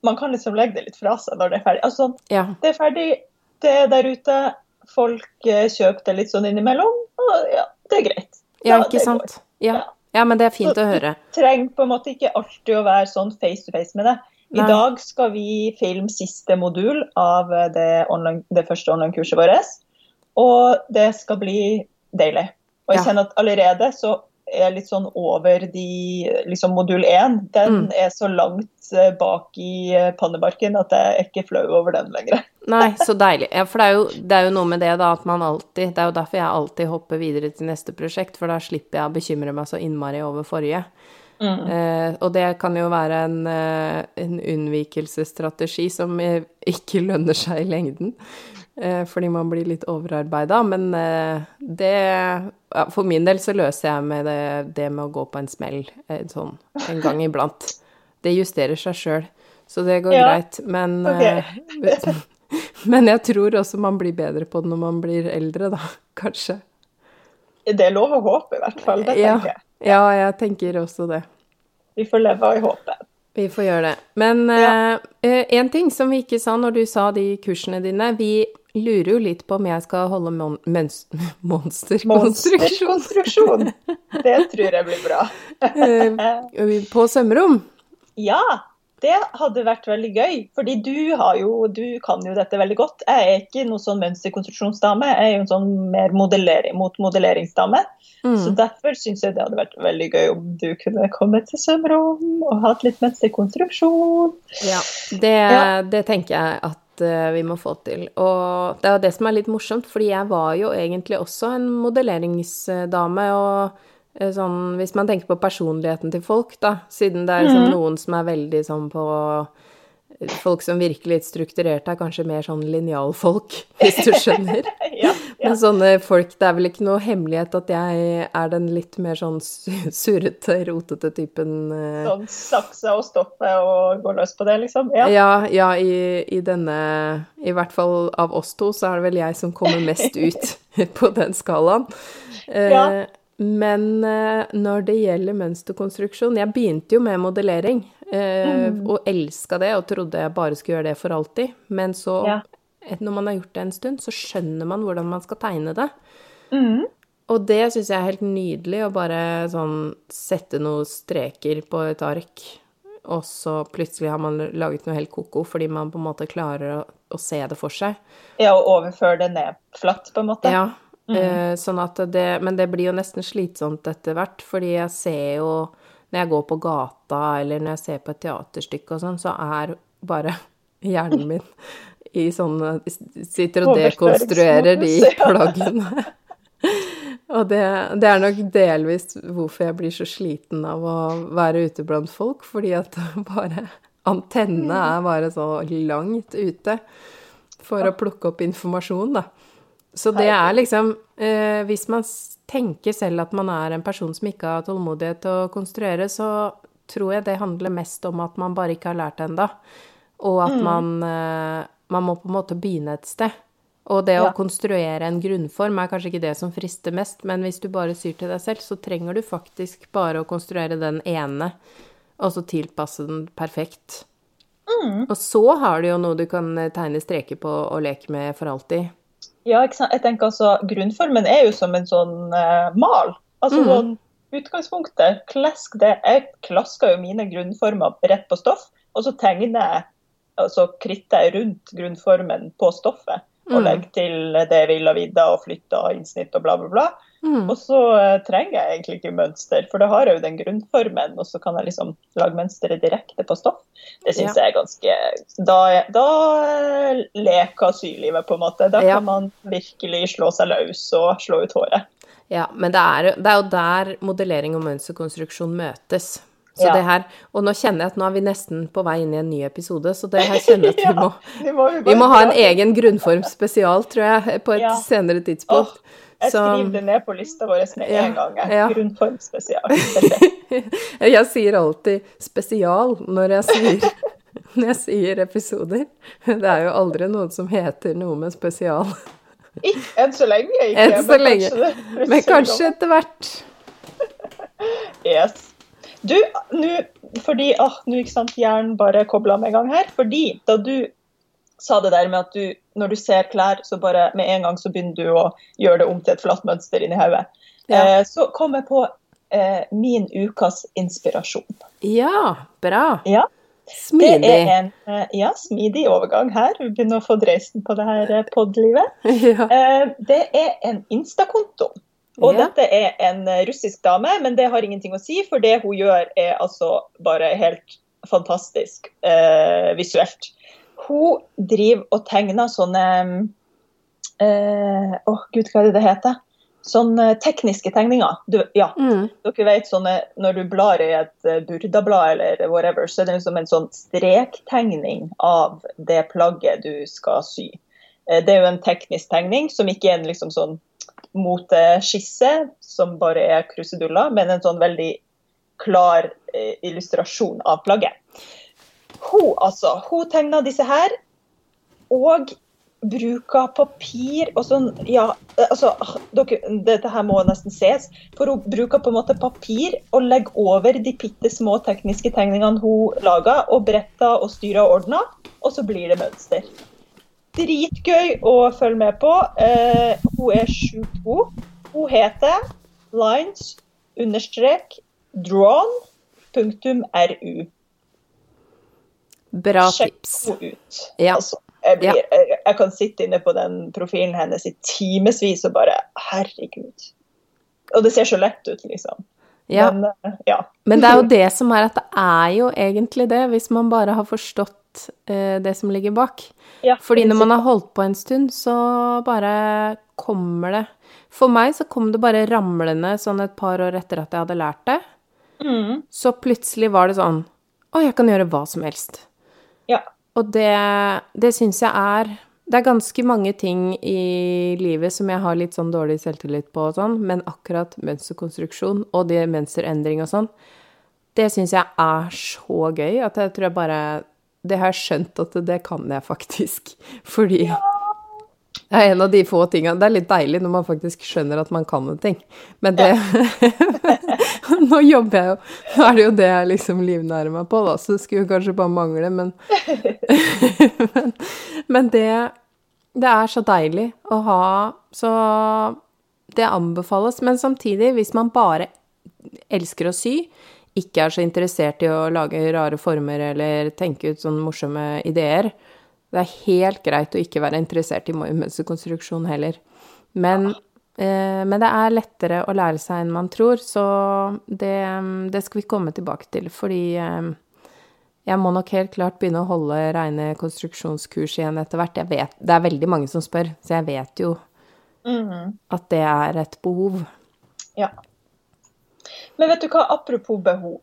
A: man kan liksom legge det litt fra seg når det er ferdig. Altså,
B: Ja.
A: det er ferdig, det er der ute. Folk eh, kjøper det litt sånn innimellom, og ja, det er greit.
B: Ja, ikke
A: går.
B: sant? Ja.
A: Ja.
B: Ja, men det er fint
A: Så-
B: å høre.
A: Du Trenger på en måte ikke alltid å være sånn face to face med det. I dag skal vi filme siste modul av det, online, det første online-kurset vårt. Og det skal bli deilig. Og jeg kjenner at allerede så er litt sånn over de liksom modul 1. Den mm. er så langt eh, bak i eh, pannebarken at jeg er ikke flau over den lenger.
B: Nei, så deilig. Ja, for det er, jo, det er, jo, noe med det da at man alltid Det er jo derfor jeg alltid hopper videre til neste prosjekt, for da slipper jeg å bekymre meg så innmari over forrige. Mm. Eh, og det kan jo være en, eh, en unnvikelsesstrategi som ikke lønner seg i lengden. Eh, fordi man blir litt overarbeida. Men eh, det ja, For min del så løser jeg med det, det med å gå på en smell en, eh, sånn, en gang iblant. Det justerer seg sjøl, så det går ja. greit. Men, okay. men jeg tror også man blir bedre på det når man blir eldre, da. Kanskje.
A: Det er lov å håpe, i hvert fall. Det
B: tenker jeg. Ja, jeg tenker også det.
A: Vi får leve i håpet.
B: Vi får gjøre det. Men ja. uh, en ting som vi ikke sa når du sa de kursene dine Vi lurer jo litt på om jeg skal holde mon monsterkonstruksjon.
A: Monsterkonstruksjon. Det tror jeg blir bra.
B: uh, på sømrom?
A: Ja, det hadde vært veldig gøy. Fordi du, jo, du kan jo dette veldig godt. Jeg er ikke noen sånn mønsterkonstruksjonsdame, jeg er jo en sånn mer modellering, mot modelleringsdame. Mm. Så derfor syns jeg det hadde vært veldig gøy om du kunne komme til sømrom og hatt litt mønsterkonstruksjon.
B: Ja, det, ja. det tenker jeg at uh, vi må få til. Og det er jo det som er litt morsomt, fordi jeg var jo egentlig også en modelleringsdame. og Eh, sånn, hvis man tenker på personligheten til folk, da, siden det er sånn, noen som er veldig sånn på Folk som virker litt strukturerte, er kanskje mer sånn linjalfolk, hvis du skjønner. ja. Men sånne folk Det er vel ikke noe hemmelighet at jeg er den litt mer sånn surrete, rotete typen.
A: Eh. Sånn saksa og stoppe og gå løs på det, liksom?
B: Ja, ja, ja i, i, denne I hvert fall av oss to, så er det vel jeg som kommer mest ut på den skalaen. Ja. Eh, men eh, når det gjelder mønsterkonstruksjon Jeg begynte jo med modellering Uh, mm. og elska det og trodde jeg bare skulle gjøre det for alltid. Men så, ja. Når man har gjort det en stund, så skjønner man hvordan man skal tegne det. Mm. Og det syns jeg er helt nydelig, å bare sånn sette noen streker på et ark, og så plutselig har man laget noe helt ko-ko fordi man på en måte klarer å, å, se det for seg.
A: Ja, og overføre det ned flatt, på en måte.
B: Ja, Mm. Sånn at det, men det blir jo nesten slitsomt etter hvert, fordi jeg ser jo Når jeg går på gata, eller når jeg ser på et teaterstykke og sånn, så er bare hjernen min i sånne Sitter og dekonstruerer de plaggene. Og det, det, er nok delvis hvorfor jeg blir så sliten av å være ute blant folk, fordi at bare Antennene mm. er bare så langt ute for å plukke opp informasjon, da. Så det er liksom eh, Hvis man tenker selv at man er en person som ikke har tålmodighet til å konstruere, så tror jeg det handler mest om at man bare ikke har lært det ennå. Og at mm. man, eh, man må på en måte begynne et sted. Og det å konstruere en grunnform er kanskje ikke det som frister mest, men hvis du bare syr til deg selv, så trenger du faktisk bare å konstruere den ene, og så tilpasse den perfekt. Mm. Og så har du jo noe du kan tegne streker på og leke med for alltid.
A: Ja, jeg tenker altså, Grunnformen er jo som en sånn uh, mal. Altså mm. sånn utgangspunktet. Klask det. Jeg klasker jo mine grunnformer rett på stoff, og så tegner jeg altså kritter rundt grunnformen på stoffet. Og mm. legger til det jeg vil ha vidda og flytta og innsnitt og bla, bla, bla. Mm. Og så uh, trenger jeg egentlig ikke mønster, for da har jeg jo den grunnformen, og så kan jeg liksom lage mønsteret direkte på stoff. Det syns ja. jeg er ganske Da, da uh, leker sylivet, på en måte. Da ja. kan man virkelig slå seg løs og slå ut håret.
B: Ja, men det er, det er jo der modellering og mønsterkonstruksjon møtes. Så ja. det her, Og nå kjenner jeg at nå er vi nesten på vei inn i en ny episode, så det her kjenner jeg at vi må, vi må, vi må ha en egen grunnform spesial, tror jeg, på et ja. senere tidspunkt. Oh.
A: Jeg skriver det ned på lista vår med en gang. Ja. Grunnform spesial.
B: jeg sier alltid spesial når jeg sier, når jeg sier episoder. Det er jo aldri noen som heter noe med spesial.
A: Enn så lenge
B: ikke. Enn så lenge. Kanskje men kanskje etter hvert.
A: Yes. Du, nå fordi ah, Nå, ikke sant, hjernen bare kobla med en gang her. Fordi da du sa det der med at du, når du ser klær, så bare med en gang så begynner du å gjøre det om til et flatt mønster inni hodet. Ja. Eh, så kom jeg på eh, min ukas inspirasjon.
B: Ja, bra.
A: Ja,
B: Smidig.
A: Det er en eh, ja, smidig overgang her. Vi begynner å få dreisen på det her eh, pod-livet.
B: Ja.
A: Eh, Det er en Insta-konto. Og
B: Ja.
A: dette er en eh, russisk dame, men det har ingenting å si, for det hun gjør er altså bare helt fantastisk eh, visuelt. Hun driver og tegner sånne eh, oh, gud, hva er det det heter? Sånne tekniske tegninger. Du, ja,
B: Mm.
A: dere vet sånne Når du blar i et eh, burdablad eller whatever, så er det liksom en sånn strektegning av det plagget du skal sy. Eh, Det er jo en teknisk tegning som ikke er en liksom sånn moteskisse som bare er kruseduller, men en sånn veldig klar eh, illustrasjon av plagget. Hun altså, hun tegner disse her, og bruker papir og sånn Ja, altså dere, Dette her må nesten ses. For hun bruker på en måte papir og legger over de bitte små tekniske tegningene hun lager, og bretter og styrer og ordner, og så blir det mønster. Dritgøy å følge med på. Eh, hun er sjukt god. Hun heter lines understrek drawn punktum ru.
B: Bra
A: Sjekk
B: tips.
A: henne ut.
B: Ja.
A: Altså, jeg, blir, jeg, jeg kan sitte inne på den profilen hennes i timevis og bare Herregud. Og det ser så lett ut, liksom.
B: Ja.
A: Men eh, ja.
B: Men det er jo det som er at det er jo egentlig det, hvis man bare har forstått eh, det som ligger bak.
A: Ja
B: Fordi når man har holdt på en stund, så bare kommer det For meg så kom det bare ramlende sånn et par år etter at jeg hadde lært det.
A: mm,
B: Så plutselig var det sånn Å, jeg kan gjøre hva som helst.
A: ja.
B: Og det, det syns jeg er Det er ganske mange ting i livet som jeg har litt sånn dårlig selvtillit på og sånn, men akkurat mønsterkonstruksjon og det mønsterendring og sånn, det syns jeg er så gøy at jeg tror jeg bare Det har jeg skjønt at det kan jeg faktisk. Fordi det er en av de få tingene Det er litt deilig når man faktisk skjønner at man kan en ting. Men det Nå jobber jeg jo Nå er det jo det jeg liksom livnærer meg på, da, så det skulle kanskje bare mangle, men men, men det Det er så deilig å ha Så det anbefales. Men samtidig, hvis man bare elsker å sy, ikke er så interessert i å lage rare former eller tenke ut sånne morsomme ideer, det er helt greit å ikke være interessert i mønsterkonstruksjon heller. Men, eh, men det er lettere å lære seg enn man tror, så det, det skal vi komme tilbake til. Fordi eh, jeg må nok helt klart begynne å holde reine konstruksjonskurs igjen etter hvert. Vet, det er veldig mange som spør, så jeg vet jo
A: mm.
B: at det er et behov.
A: ja. Men vet du hva, apropos behov.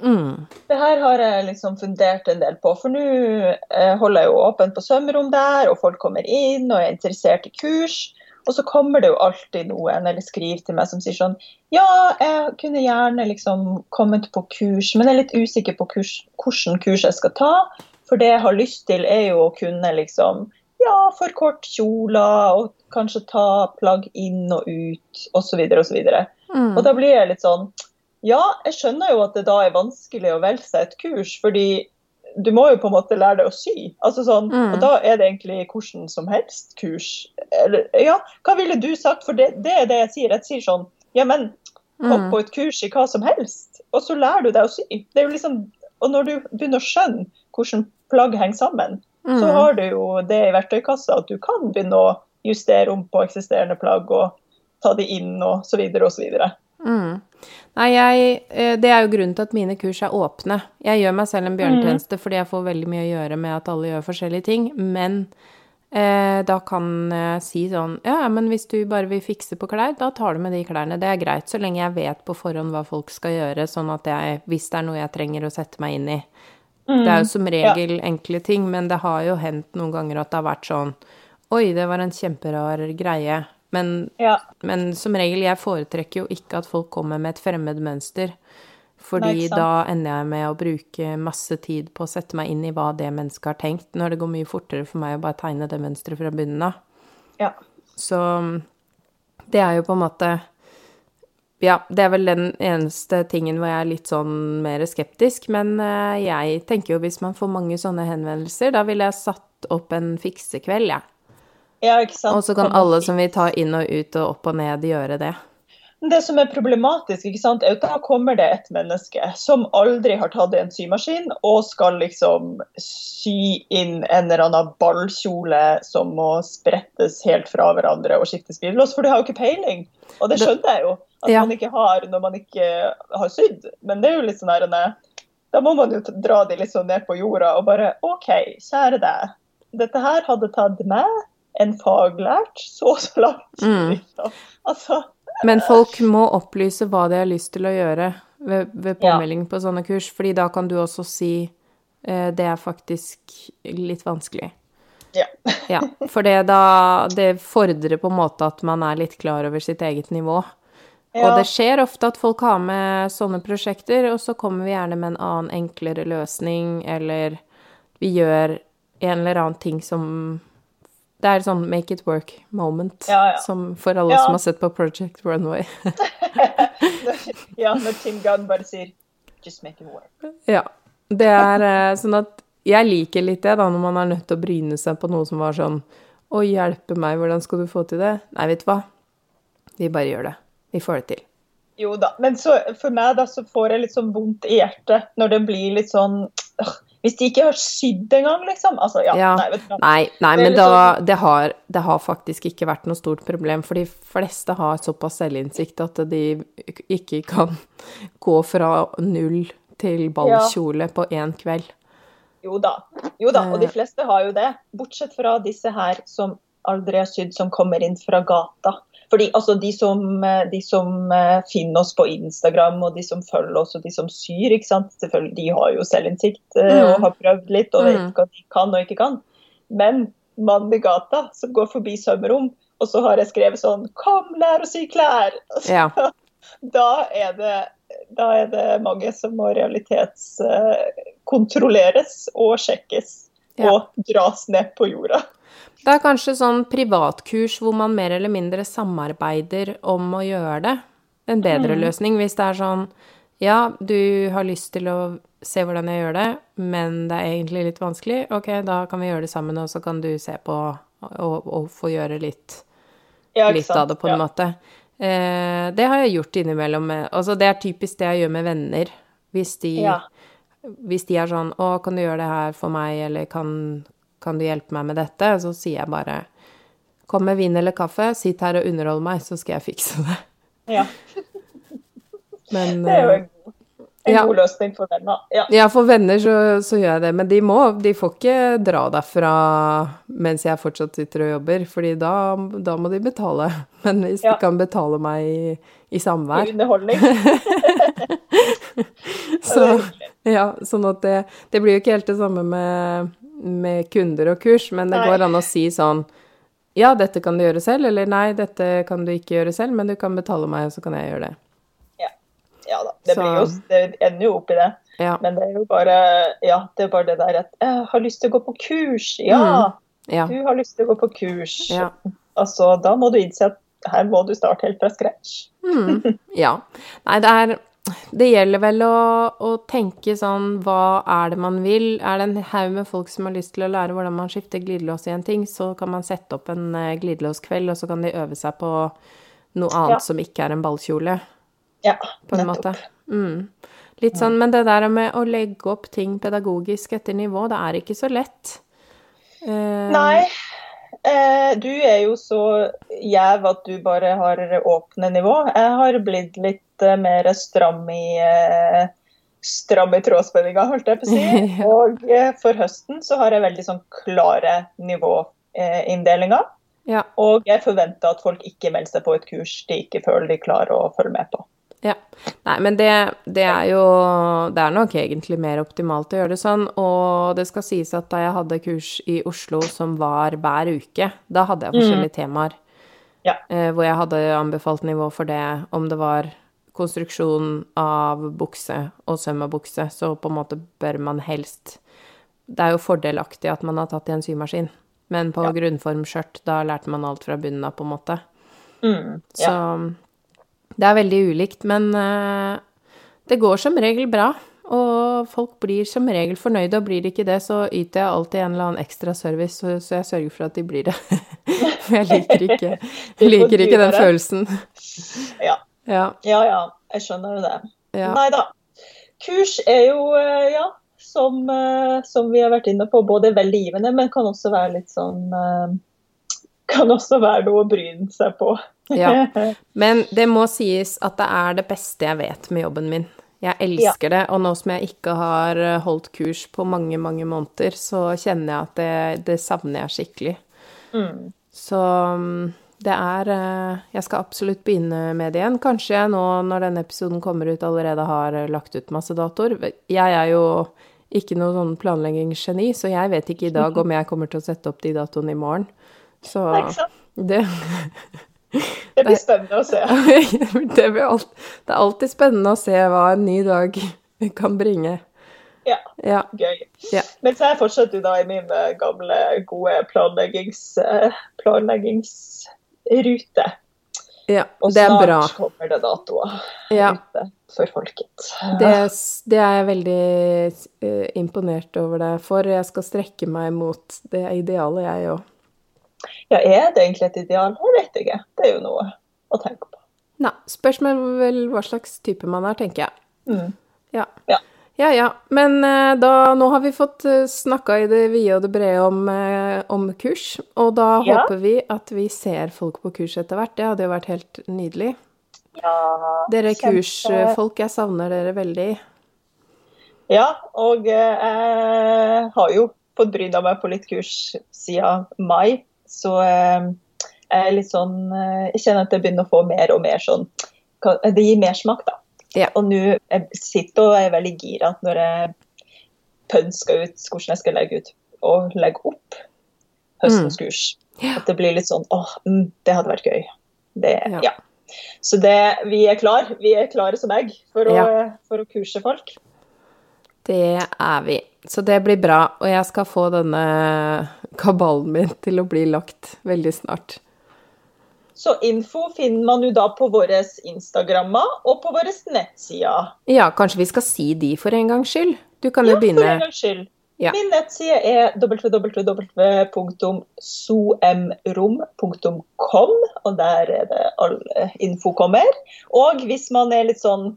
B: Mm.
A: Det her har jeg liksom fundert en del på. For nå eh, holder jeg jo åpent på sømrom der, og folk kommer inn og er interessert i kurs. Og så kommer det jo alltid noen eller skriver til meg som sier sånn Ja, jeg kunne gjerne liksom kommet på kurs, men jeg er litt usikker på kurs, hvilken kurs jeg skal ta. For det jeg har lyst til, er jo å kunne liksom ja, forkorte kjoler og kanskje ta plagg inn og ut osv. osv.
B: Mm.
A: Og da blir jeg litt sånn Ja, jeg skjønner jo at det da er vanskelig å velge seg et kurs, fordi du må jo på en måte lære deg å sy. Altså sånn,
B: Mm.
A: Og da er det egentlig hvordan som helst kurs. Eller, ja, hva ville du sagt? For det, det er det jeg sier. Jeg sier sånn Ja, men kom
B: Mm.
A: på et kurs i hva som helst, og så lærer du deg å sy. Det er jo liksom, og når du begynner å skjønne hvordan plagg henger sammen, så
B: Mm.
A: har du jo det i verktøykassa at du kan begynne å justere om på eksisterende plagg og ta de inn og så videre og så videre.
B: Mm. Nei, jeg, eh, det er jo grunnen til at mine kurs er åpne. Jeg gjør meg selv en bjørnetjeneste fordi jeg får veldig mye å gjøre med at alle gjør forskjellige ting, men eh, da kan jeg si sånn Ja, ja, men hvis du bare vil fikse på klær, da tar du med de klærne. Det er greit, så lenge jeg vet på forhånd hva folk skal gjøre, sånn at jeg, hvis det er noe jeg trenger å sette meg inn i Det er jo som regel enkle ting, men det har jo hendt noen ganger at det har vært sånn Oi, det var en kjemperar greie. Men
A: Ja.
B: men som regel, jeg foretrekker jo ikke at folk kommer med et fremmed mønster. Fordi
A: Nei,
B: da ender jeg med å bruke masse tid på å sette meg inn i hva det mennesket har tenkt, når det går mye fortere for meg å bare tegne det mønsteret fra bunnen av.
A: ja.
B: Så det er jo på en måte Ja, det er vel den eneste tingen hvor jeg er litt sånn mer skeptisk. Men eh, jeg tenker jo hvis man får mange sånne henvendelser, da ville jeg satt opp en fiksekveld, jeg.
A: Ja, ikke sant.
B: Og så kan alle som vil ta inn og ut og opp og ned, gjøre det.
A: Det som er problematisk, ikke sant, er at da kommer det et menneske som aldri har tatt en symaskin, og skal liksom sy inn en eller annen ballkjole som må sprettes helt fra hverandre og skiftes billås, for du har jo ikke peiling. Og det skjønner jeg jo at ja. man ikke har når man ikke har sydd. Men det er jo litt sånn her Da må man jo dra de litt sånn ned på jorda og bare OK, kjære deg. Dette her hadde tatt meg, en faglært, så og så langt. Mm. Liksom. Altså
B: men folk må opplyse hva de har lyst til å gjøre ved, ved påmelding ja. på sånne kurs, fordi da kan du også si eh, det er faktisk litt vanskelig.
A: Ja.
B: ja for det, da, det fordrer på en måte at man er litt klar over sitt eget nivå. Ja. Og det skjer ofte at folk har med sånne prosjekter, og så kommer vi gjerne med en annen, enklere løsning, eller vi gjør en eller annen ting som det er sånn make it work moment ja, ja. Som for alle ja. som har sett på Project Runway.
A: ja, når Tim Gunn bare sier 'just make it work'.
B: Ja. Det er eh, sånn at jeg liker litt det, da, når man er nødt til å bryne seg på noe som var sånn 'Å, hjelpe meg, hvordan skal du få til det?' Nei, vet du hva. Vi bare gjør det. Vi får det til.
A: Jo da, men så, for meg da, så får jeg litt sånn vondt i hjertet når det blir litt sånn øh, hvis de ikke har sydd engang, liksom. Altså, ja,
B: ja. Nei, nei, nei men da, sånn- det, har, det, har, faktisk ikke vært noe stort problem. For de fleste har såpass selvinnsikt at de ikke kan gå fra null til ballkjole ja. på én kveld.
A: Jo da. Jo da, og de eh. fleste har jo det. Bortsett fra disse her som aldri har sydd, som kommer inn fra gata. Fordi altså, de som, eh, de som, eh, finner oss på Instagram, og de som følger oss, og de som syr, ikke sant? selvfølgelig, de har jo selvinnsikt eh, mm. og har prøvd litt og vet mm. hva de kan og ikke kan. Men mannen i gata som går forbi sømrom, og så har jeg skrevet sånn 'Kom, lær å sy klær!'
B: Ja.
A: da, er det, da er det mange som må realitetskontrolleres og sjekkes ja. og dras ned på jorda.
B: Det er kanskje sånn privatkurs hvor man mer eller mindre samarbeider om å gjøre det. En bedre mm. løsning hvis det er sånn Ja, du har lyst til å se hvordan jeg gjør det, men det er egentlig litt vanskelig. Ok, da kan vi gjøre det sammen, og så kan du se på og, og få gjøre litt, ja, litt av det, på en ja. måte. Eh, det har jeg gjort innimellom. Altså, det er typisk det jeg gjør med venner. Hvis de, ja. hvis de er sånn 'Å, kan du gjøre det her for meg', eller kan, kan du hjelpe meg med dette? Så sier jeg bare kom med vin eller kaffe, sitt her og underhold meg, så skal jeg fikse det.
A: Ja. Men, det er jo en, god, en ja. god løsning for venner. Ja,
B: ja for venner så, så, gjør jeg det. Men de, må, de får ikke dra derfra mens jeg fortsatt sitter og jobber, fordi da, da må de betale. Men hvis ja. de kan betale meg i, i samvær
A: I underholdning.
B: så, ja, sånn at det, det blir jo ikke helt det samme med med kunder og kurs, men det nei. går an å si sånn Ja, dette kan du gjøre selv, eller nei, dette kan du ikke gjøre selv, men du kan betale meg, og så kan jeg gjøre det.
A: Ja, ja da. Det, blir jo, det ender jo opp i det. Ja. Men det er jo bare Ja, det er bare det der at Jeg har lyst til å gå på kurs. Ja! Mm. ja. Du har lyst til å gå på kurs. Ja. Altså, da må du innse at her må du starte helt fra scratch.
B: mm. Ja. Nei, det er det gjelder vel å, å, tenke sånn Hva er det man vil? Er det en haug med folk som har lyst til å lære hvordan man skifter glidelås i en ting, så kan man sette opp en uh, glidelåskveld, og så kan de øve seg på noe annet ja. som ikke er en ballkjole.
A: Ja,
B: på en måte. Mm. Litt sånn, Men det der med å legge opp ting pedagogisk etter nivå, det er ikke så lett.
A: Uh, Nei. Eh, du er jo så gjev at du bare har åpne nivå. Jeg har blitt litt litt mer stram i eh, stram i trådspenninga, holdt jeg på å si. Og eh, for høsten så har jeg veldig sånn klare nivåinndelinger.
B: Ja.
A: Og jeg forventer at folk ikke melder seg på et kurs de ikke føler de klarer å følge med på.
B: Ja. Nei, men det, det, er jo Det er nok egentlig mer optimalt å gjøre det sånn. Og det skal sies at da jeg hadde kurs i Oslo som var hver uke, da hadde jeg forskjellige mm. temaer.
A: Ja.
B: Eh, hvor jeg hadde anbefalt nivå for det, om det var konstruksjon av bukse og søm av bukse, så på en måte bør man helst Det er jo fordelaktig at man har tatt i en symaskin, men på ja. grunnformskjørt, da lærte man alt fra bunnen av, på en måte.
A: Mm, ja.
B: Så det er veldig ulikt, men uh, det går som regel bra. Og folk blir som regel fornøyde, og blir de ikke det, så yter jeg alltid en eller annen ekstra service, så, så jeg sørger for at de blir det. For jeg liker ikke, liker ikke den følelsen.
A: Ja.
B: Ja.
A: Ja ja, jeg skjønner jo det.
B: ja.
A: Nei da. Kurs er jo, eh, ja, som, eh, som vi har vært inne på, både veldig givende, men kan også være litt sånn eh, Kan også være noe å bryne seg på.
B: Ja. Men det må sies at det er det beste jeg vet med jobben min. Jeg elsker det, og nå som jeg ikke har holdt kurs på mange, mange måneder, så kjenner jeg at det, det savner jeg skikkelig.
A: Mm.
B: Så mm, det er eh, Jeg skal absolutt begynne med det igjen. Kanskje jeg nå, når denne episoden kommer ut, allerede har eh, lagt ut masse datoer. Jeg er jo ikke noe sånn planleggingsgeni, så jeg vet ikke i dag om jeg kommer til å sette opp de datoene i morgen. Så det
A: Det blir spennende å se.
B: det, alt, det er alltid spennende å se hva en ny dag kan bringe.
A: Ja,
B: Ja.
A: gøy.
B: Ja.
A: er jeg fortsetter jo da i min eh, gamle, gode planleggings, eh, planleggingsrute.
B: ja
A: Og
B: det er
A: snart
B: bra.
A: kommer det datoer
B: Ja.
A: ute for folket.
B: Det, det er jeg veldig uh, imponert over deg for. Jeg skal strekke meg mot det idealet, jeg òg.
A: Ja, er det egentlig et ideal? Jeg vet ikke. Det er jo noe å tenke på.
B: Nei, spørs vel hva slags type man er, tenker jeg.
A: Mm.
B: Ja.
A: Ja.
B: Ja, ja. Men eh, da, nå har vi fått uh, snakka i det vide og det brede om, eh, om kurs, og da
A: Ja.
B: håper vi at vi ser folk på kurs etter hvert. Det hadde jo vært helt nydelig.
A: Ja,
B: Dere
A: kjempe-
B: kursfolk, jeg savner dere veldig.
A: Ja, og eh, jeg har jo fått bryna meg på litt kurs siden mai, så eh, jeg er litt sånn eh, Jeg kjenner at jeg begynner å få mer og mer sånn Det gir mersmak, da.
B: Ja.
A: Og nå sitter og er veldig gira når jeg pønsker ut hvordan jeg skal legge ut og legge opp høstens kurs.
B: Ja.
A: At det blir litt sånn åh, mm, det hadde vært gøy. Det,
B: Ja.
A: ja. Så det, vi er klar. Vi er klare som egg for å,
B: Ja.
A: for å kurse folk.
B: Det er vi. Så det blir bra. Og jeg skal få denne kabalen min til å bli lagt veldig snart.
A: Så info finner man jo da på våre Instagrammer og på våre nettsider.
B: Ja, kanskje vi skal si de for en gangs skyld? Du kan jo
A: Ja, for en
B: begynne.
A: gangs skyld.
B: Ja.
A: Min nettside er www.somrom.com, og der er det all eh, info kommer. Og hvis man er litt sånn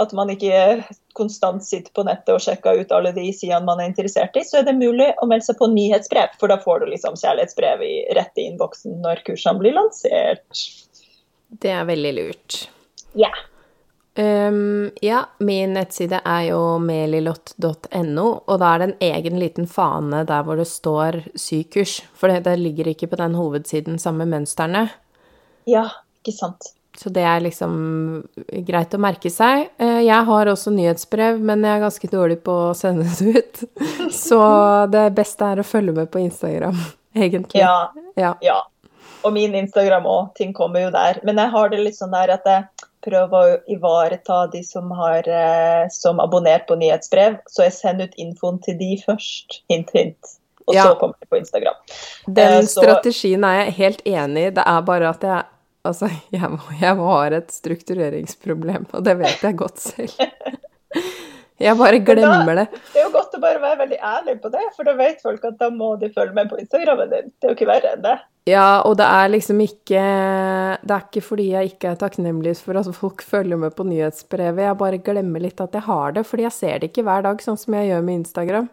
A: at man ikke konstant sitter på nettet og sjekker ut alle de sidene man er interessert i, så er det mulig å melde seg på nyhetsbrev, for da får du liksom kjærlighetsbrev i, rett i innboksen når kursene blir lansert.
B: Det er veldig lurt.
A: Ja.
B: Um, ja, min nettside er jo melilott.no, og da er det en egen liten fane der hvor det står sykurs, for det, det ligger ikke på den hovedsiden sammen med mønstrene.
A: Ja, ikke sant.
B: Så det er liksom greit å merke seg. Eh, Jeg har også nyhetsbrev, men jeg er ganske dårlig på å sende det ut. Så det beste er å følge med på Instagram, egentlig.
A: Ja,
B: Ja.
A: Ja. Og min Instagram òg, ting kommer jo der. Men jeg har det litt sånn der at jeg prøver å ivareta de som har eh, som abonnert på nyhetsbrev, så jeg sender ut infoen til de først. Hint, hint. Og
B: Ja.
A: så kommer det på Instagram.
B: Den
A: Eh, så-
B: strategien er jeg helt enig i. Det er bare at jeg Altså, jeg, jeg har et struktureringsproblem, og det vet jeg godt selv. Jeg bare glemmer det.
A: Det er jo godt å bare være veldig ærlig på det, for da vet folk at da må de følge med på Instagrammen din. Det er jo ikke verre enn det.
B: Ja, og det er liksom ikke Det er ikke fordi jeg ikke er takknemlig for at folk følger med på nyhetsbrevet, jeg bare glemmer litt at jeg har det, fordi jeg ser det ikke hver dag, sånn som jeg gjør med Instagram.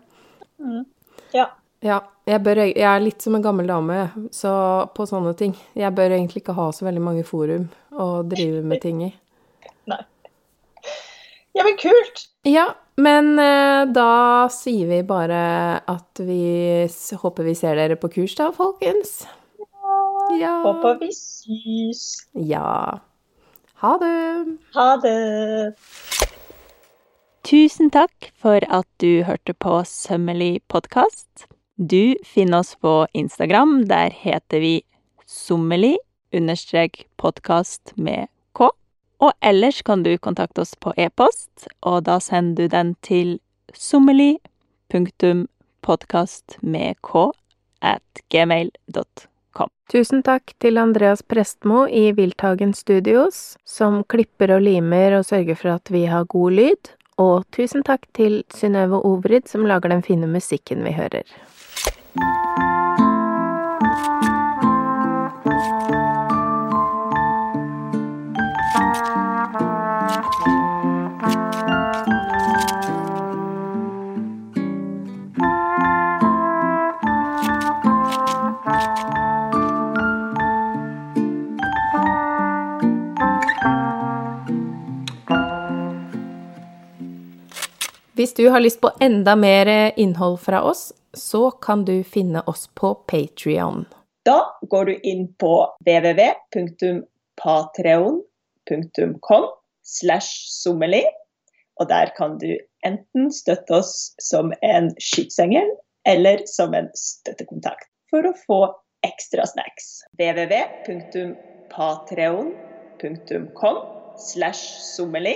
A: Ja.
B: Ja, jeg, bør, jeg er litt som en gammel dame, så på sånne ting. Jeg bør egentlig ikke ha så veldig mange forum å drive med ting i.
A: Nei. Ja, men kult!
B: Ja, men eh, da sier vi bare at vi håper vi ser dere på kurs da, folkens. Ja.
A: Håper vi sys.
B: Ja. Ha det.
A: Ha det.
C: Tusen takk for at du hørte på Sømmelig podkast. Du finner oss på Instagram. Der heter vi sommeli understrek podkast med k. Og ellers kan du kontakte oss på e-post, og da sender du den til sommelig punktum podkast med k at gmail.com.
B: Tusen takk til Andreas Prestmo i Wildtagen Studios, som klipper og limer og sørger for at vi har god lyd. Og tusen takk til Synnøve Obrid, som lager den fine musikken vi hører. Hvis du har lyst på enda mer eh, innhold fra oss, så kan du finne oss på Patrion.
A: Da går du inn på www.patreon.com slash sommeli, og der kan du enten støtte oss som en skytsengel eller som en støttekontakt for å få ekstra snacks. www.patreon.com slash sommeli.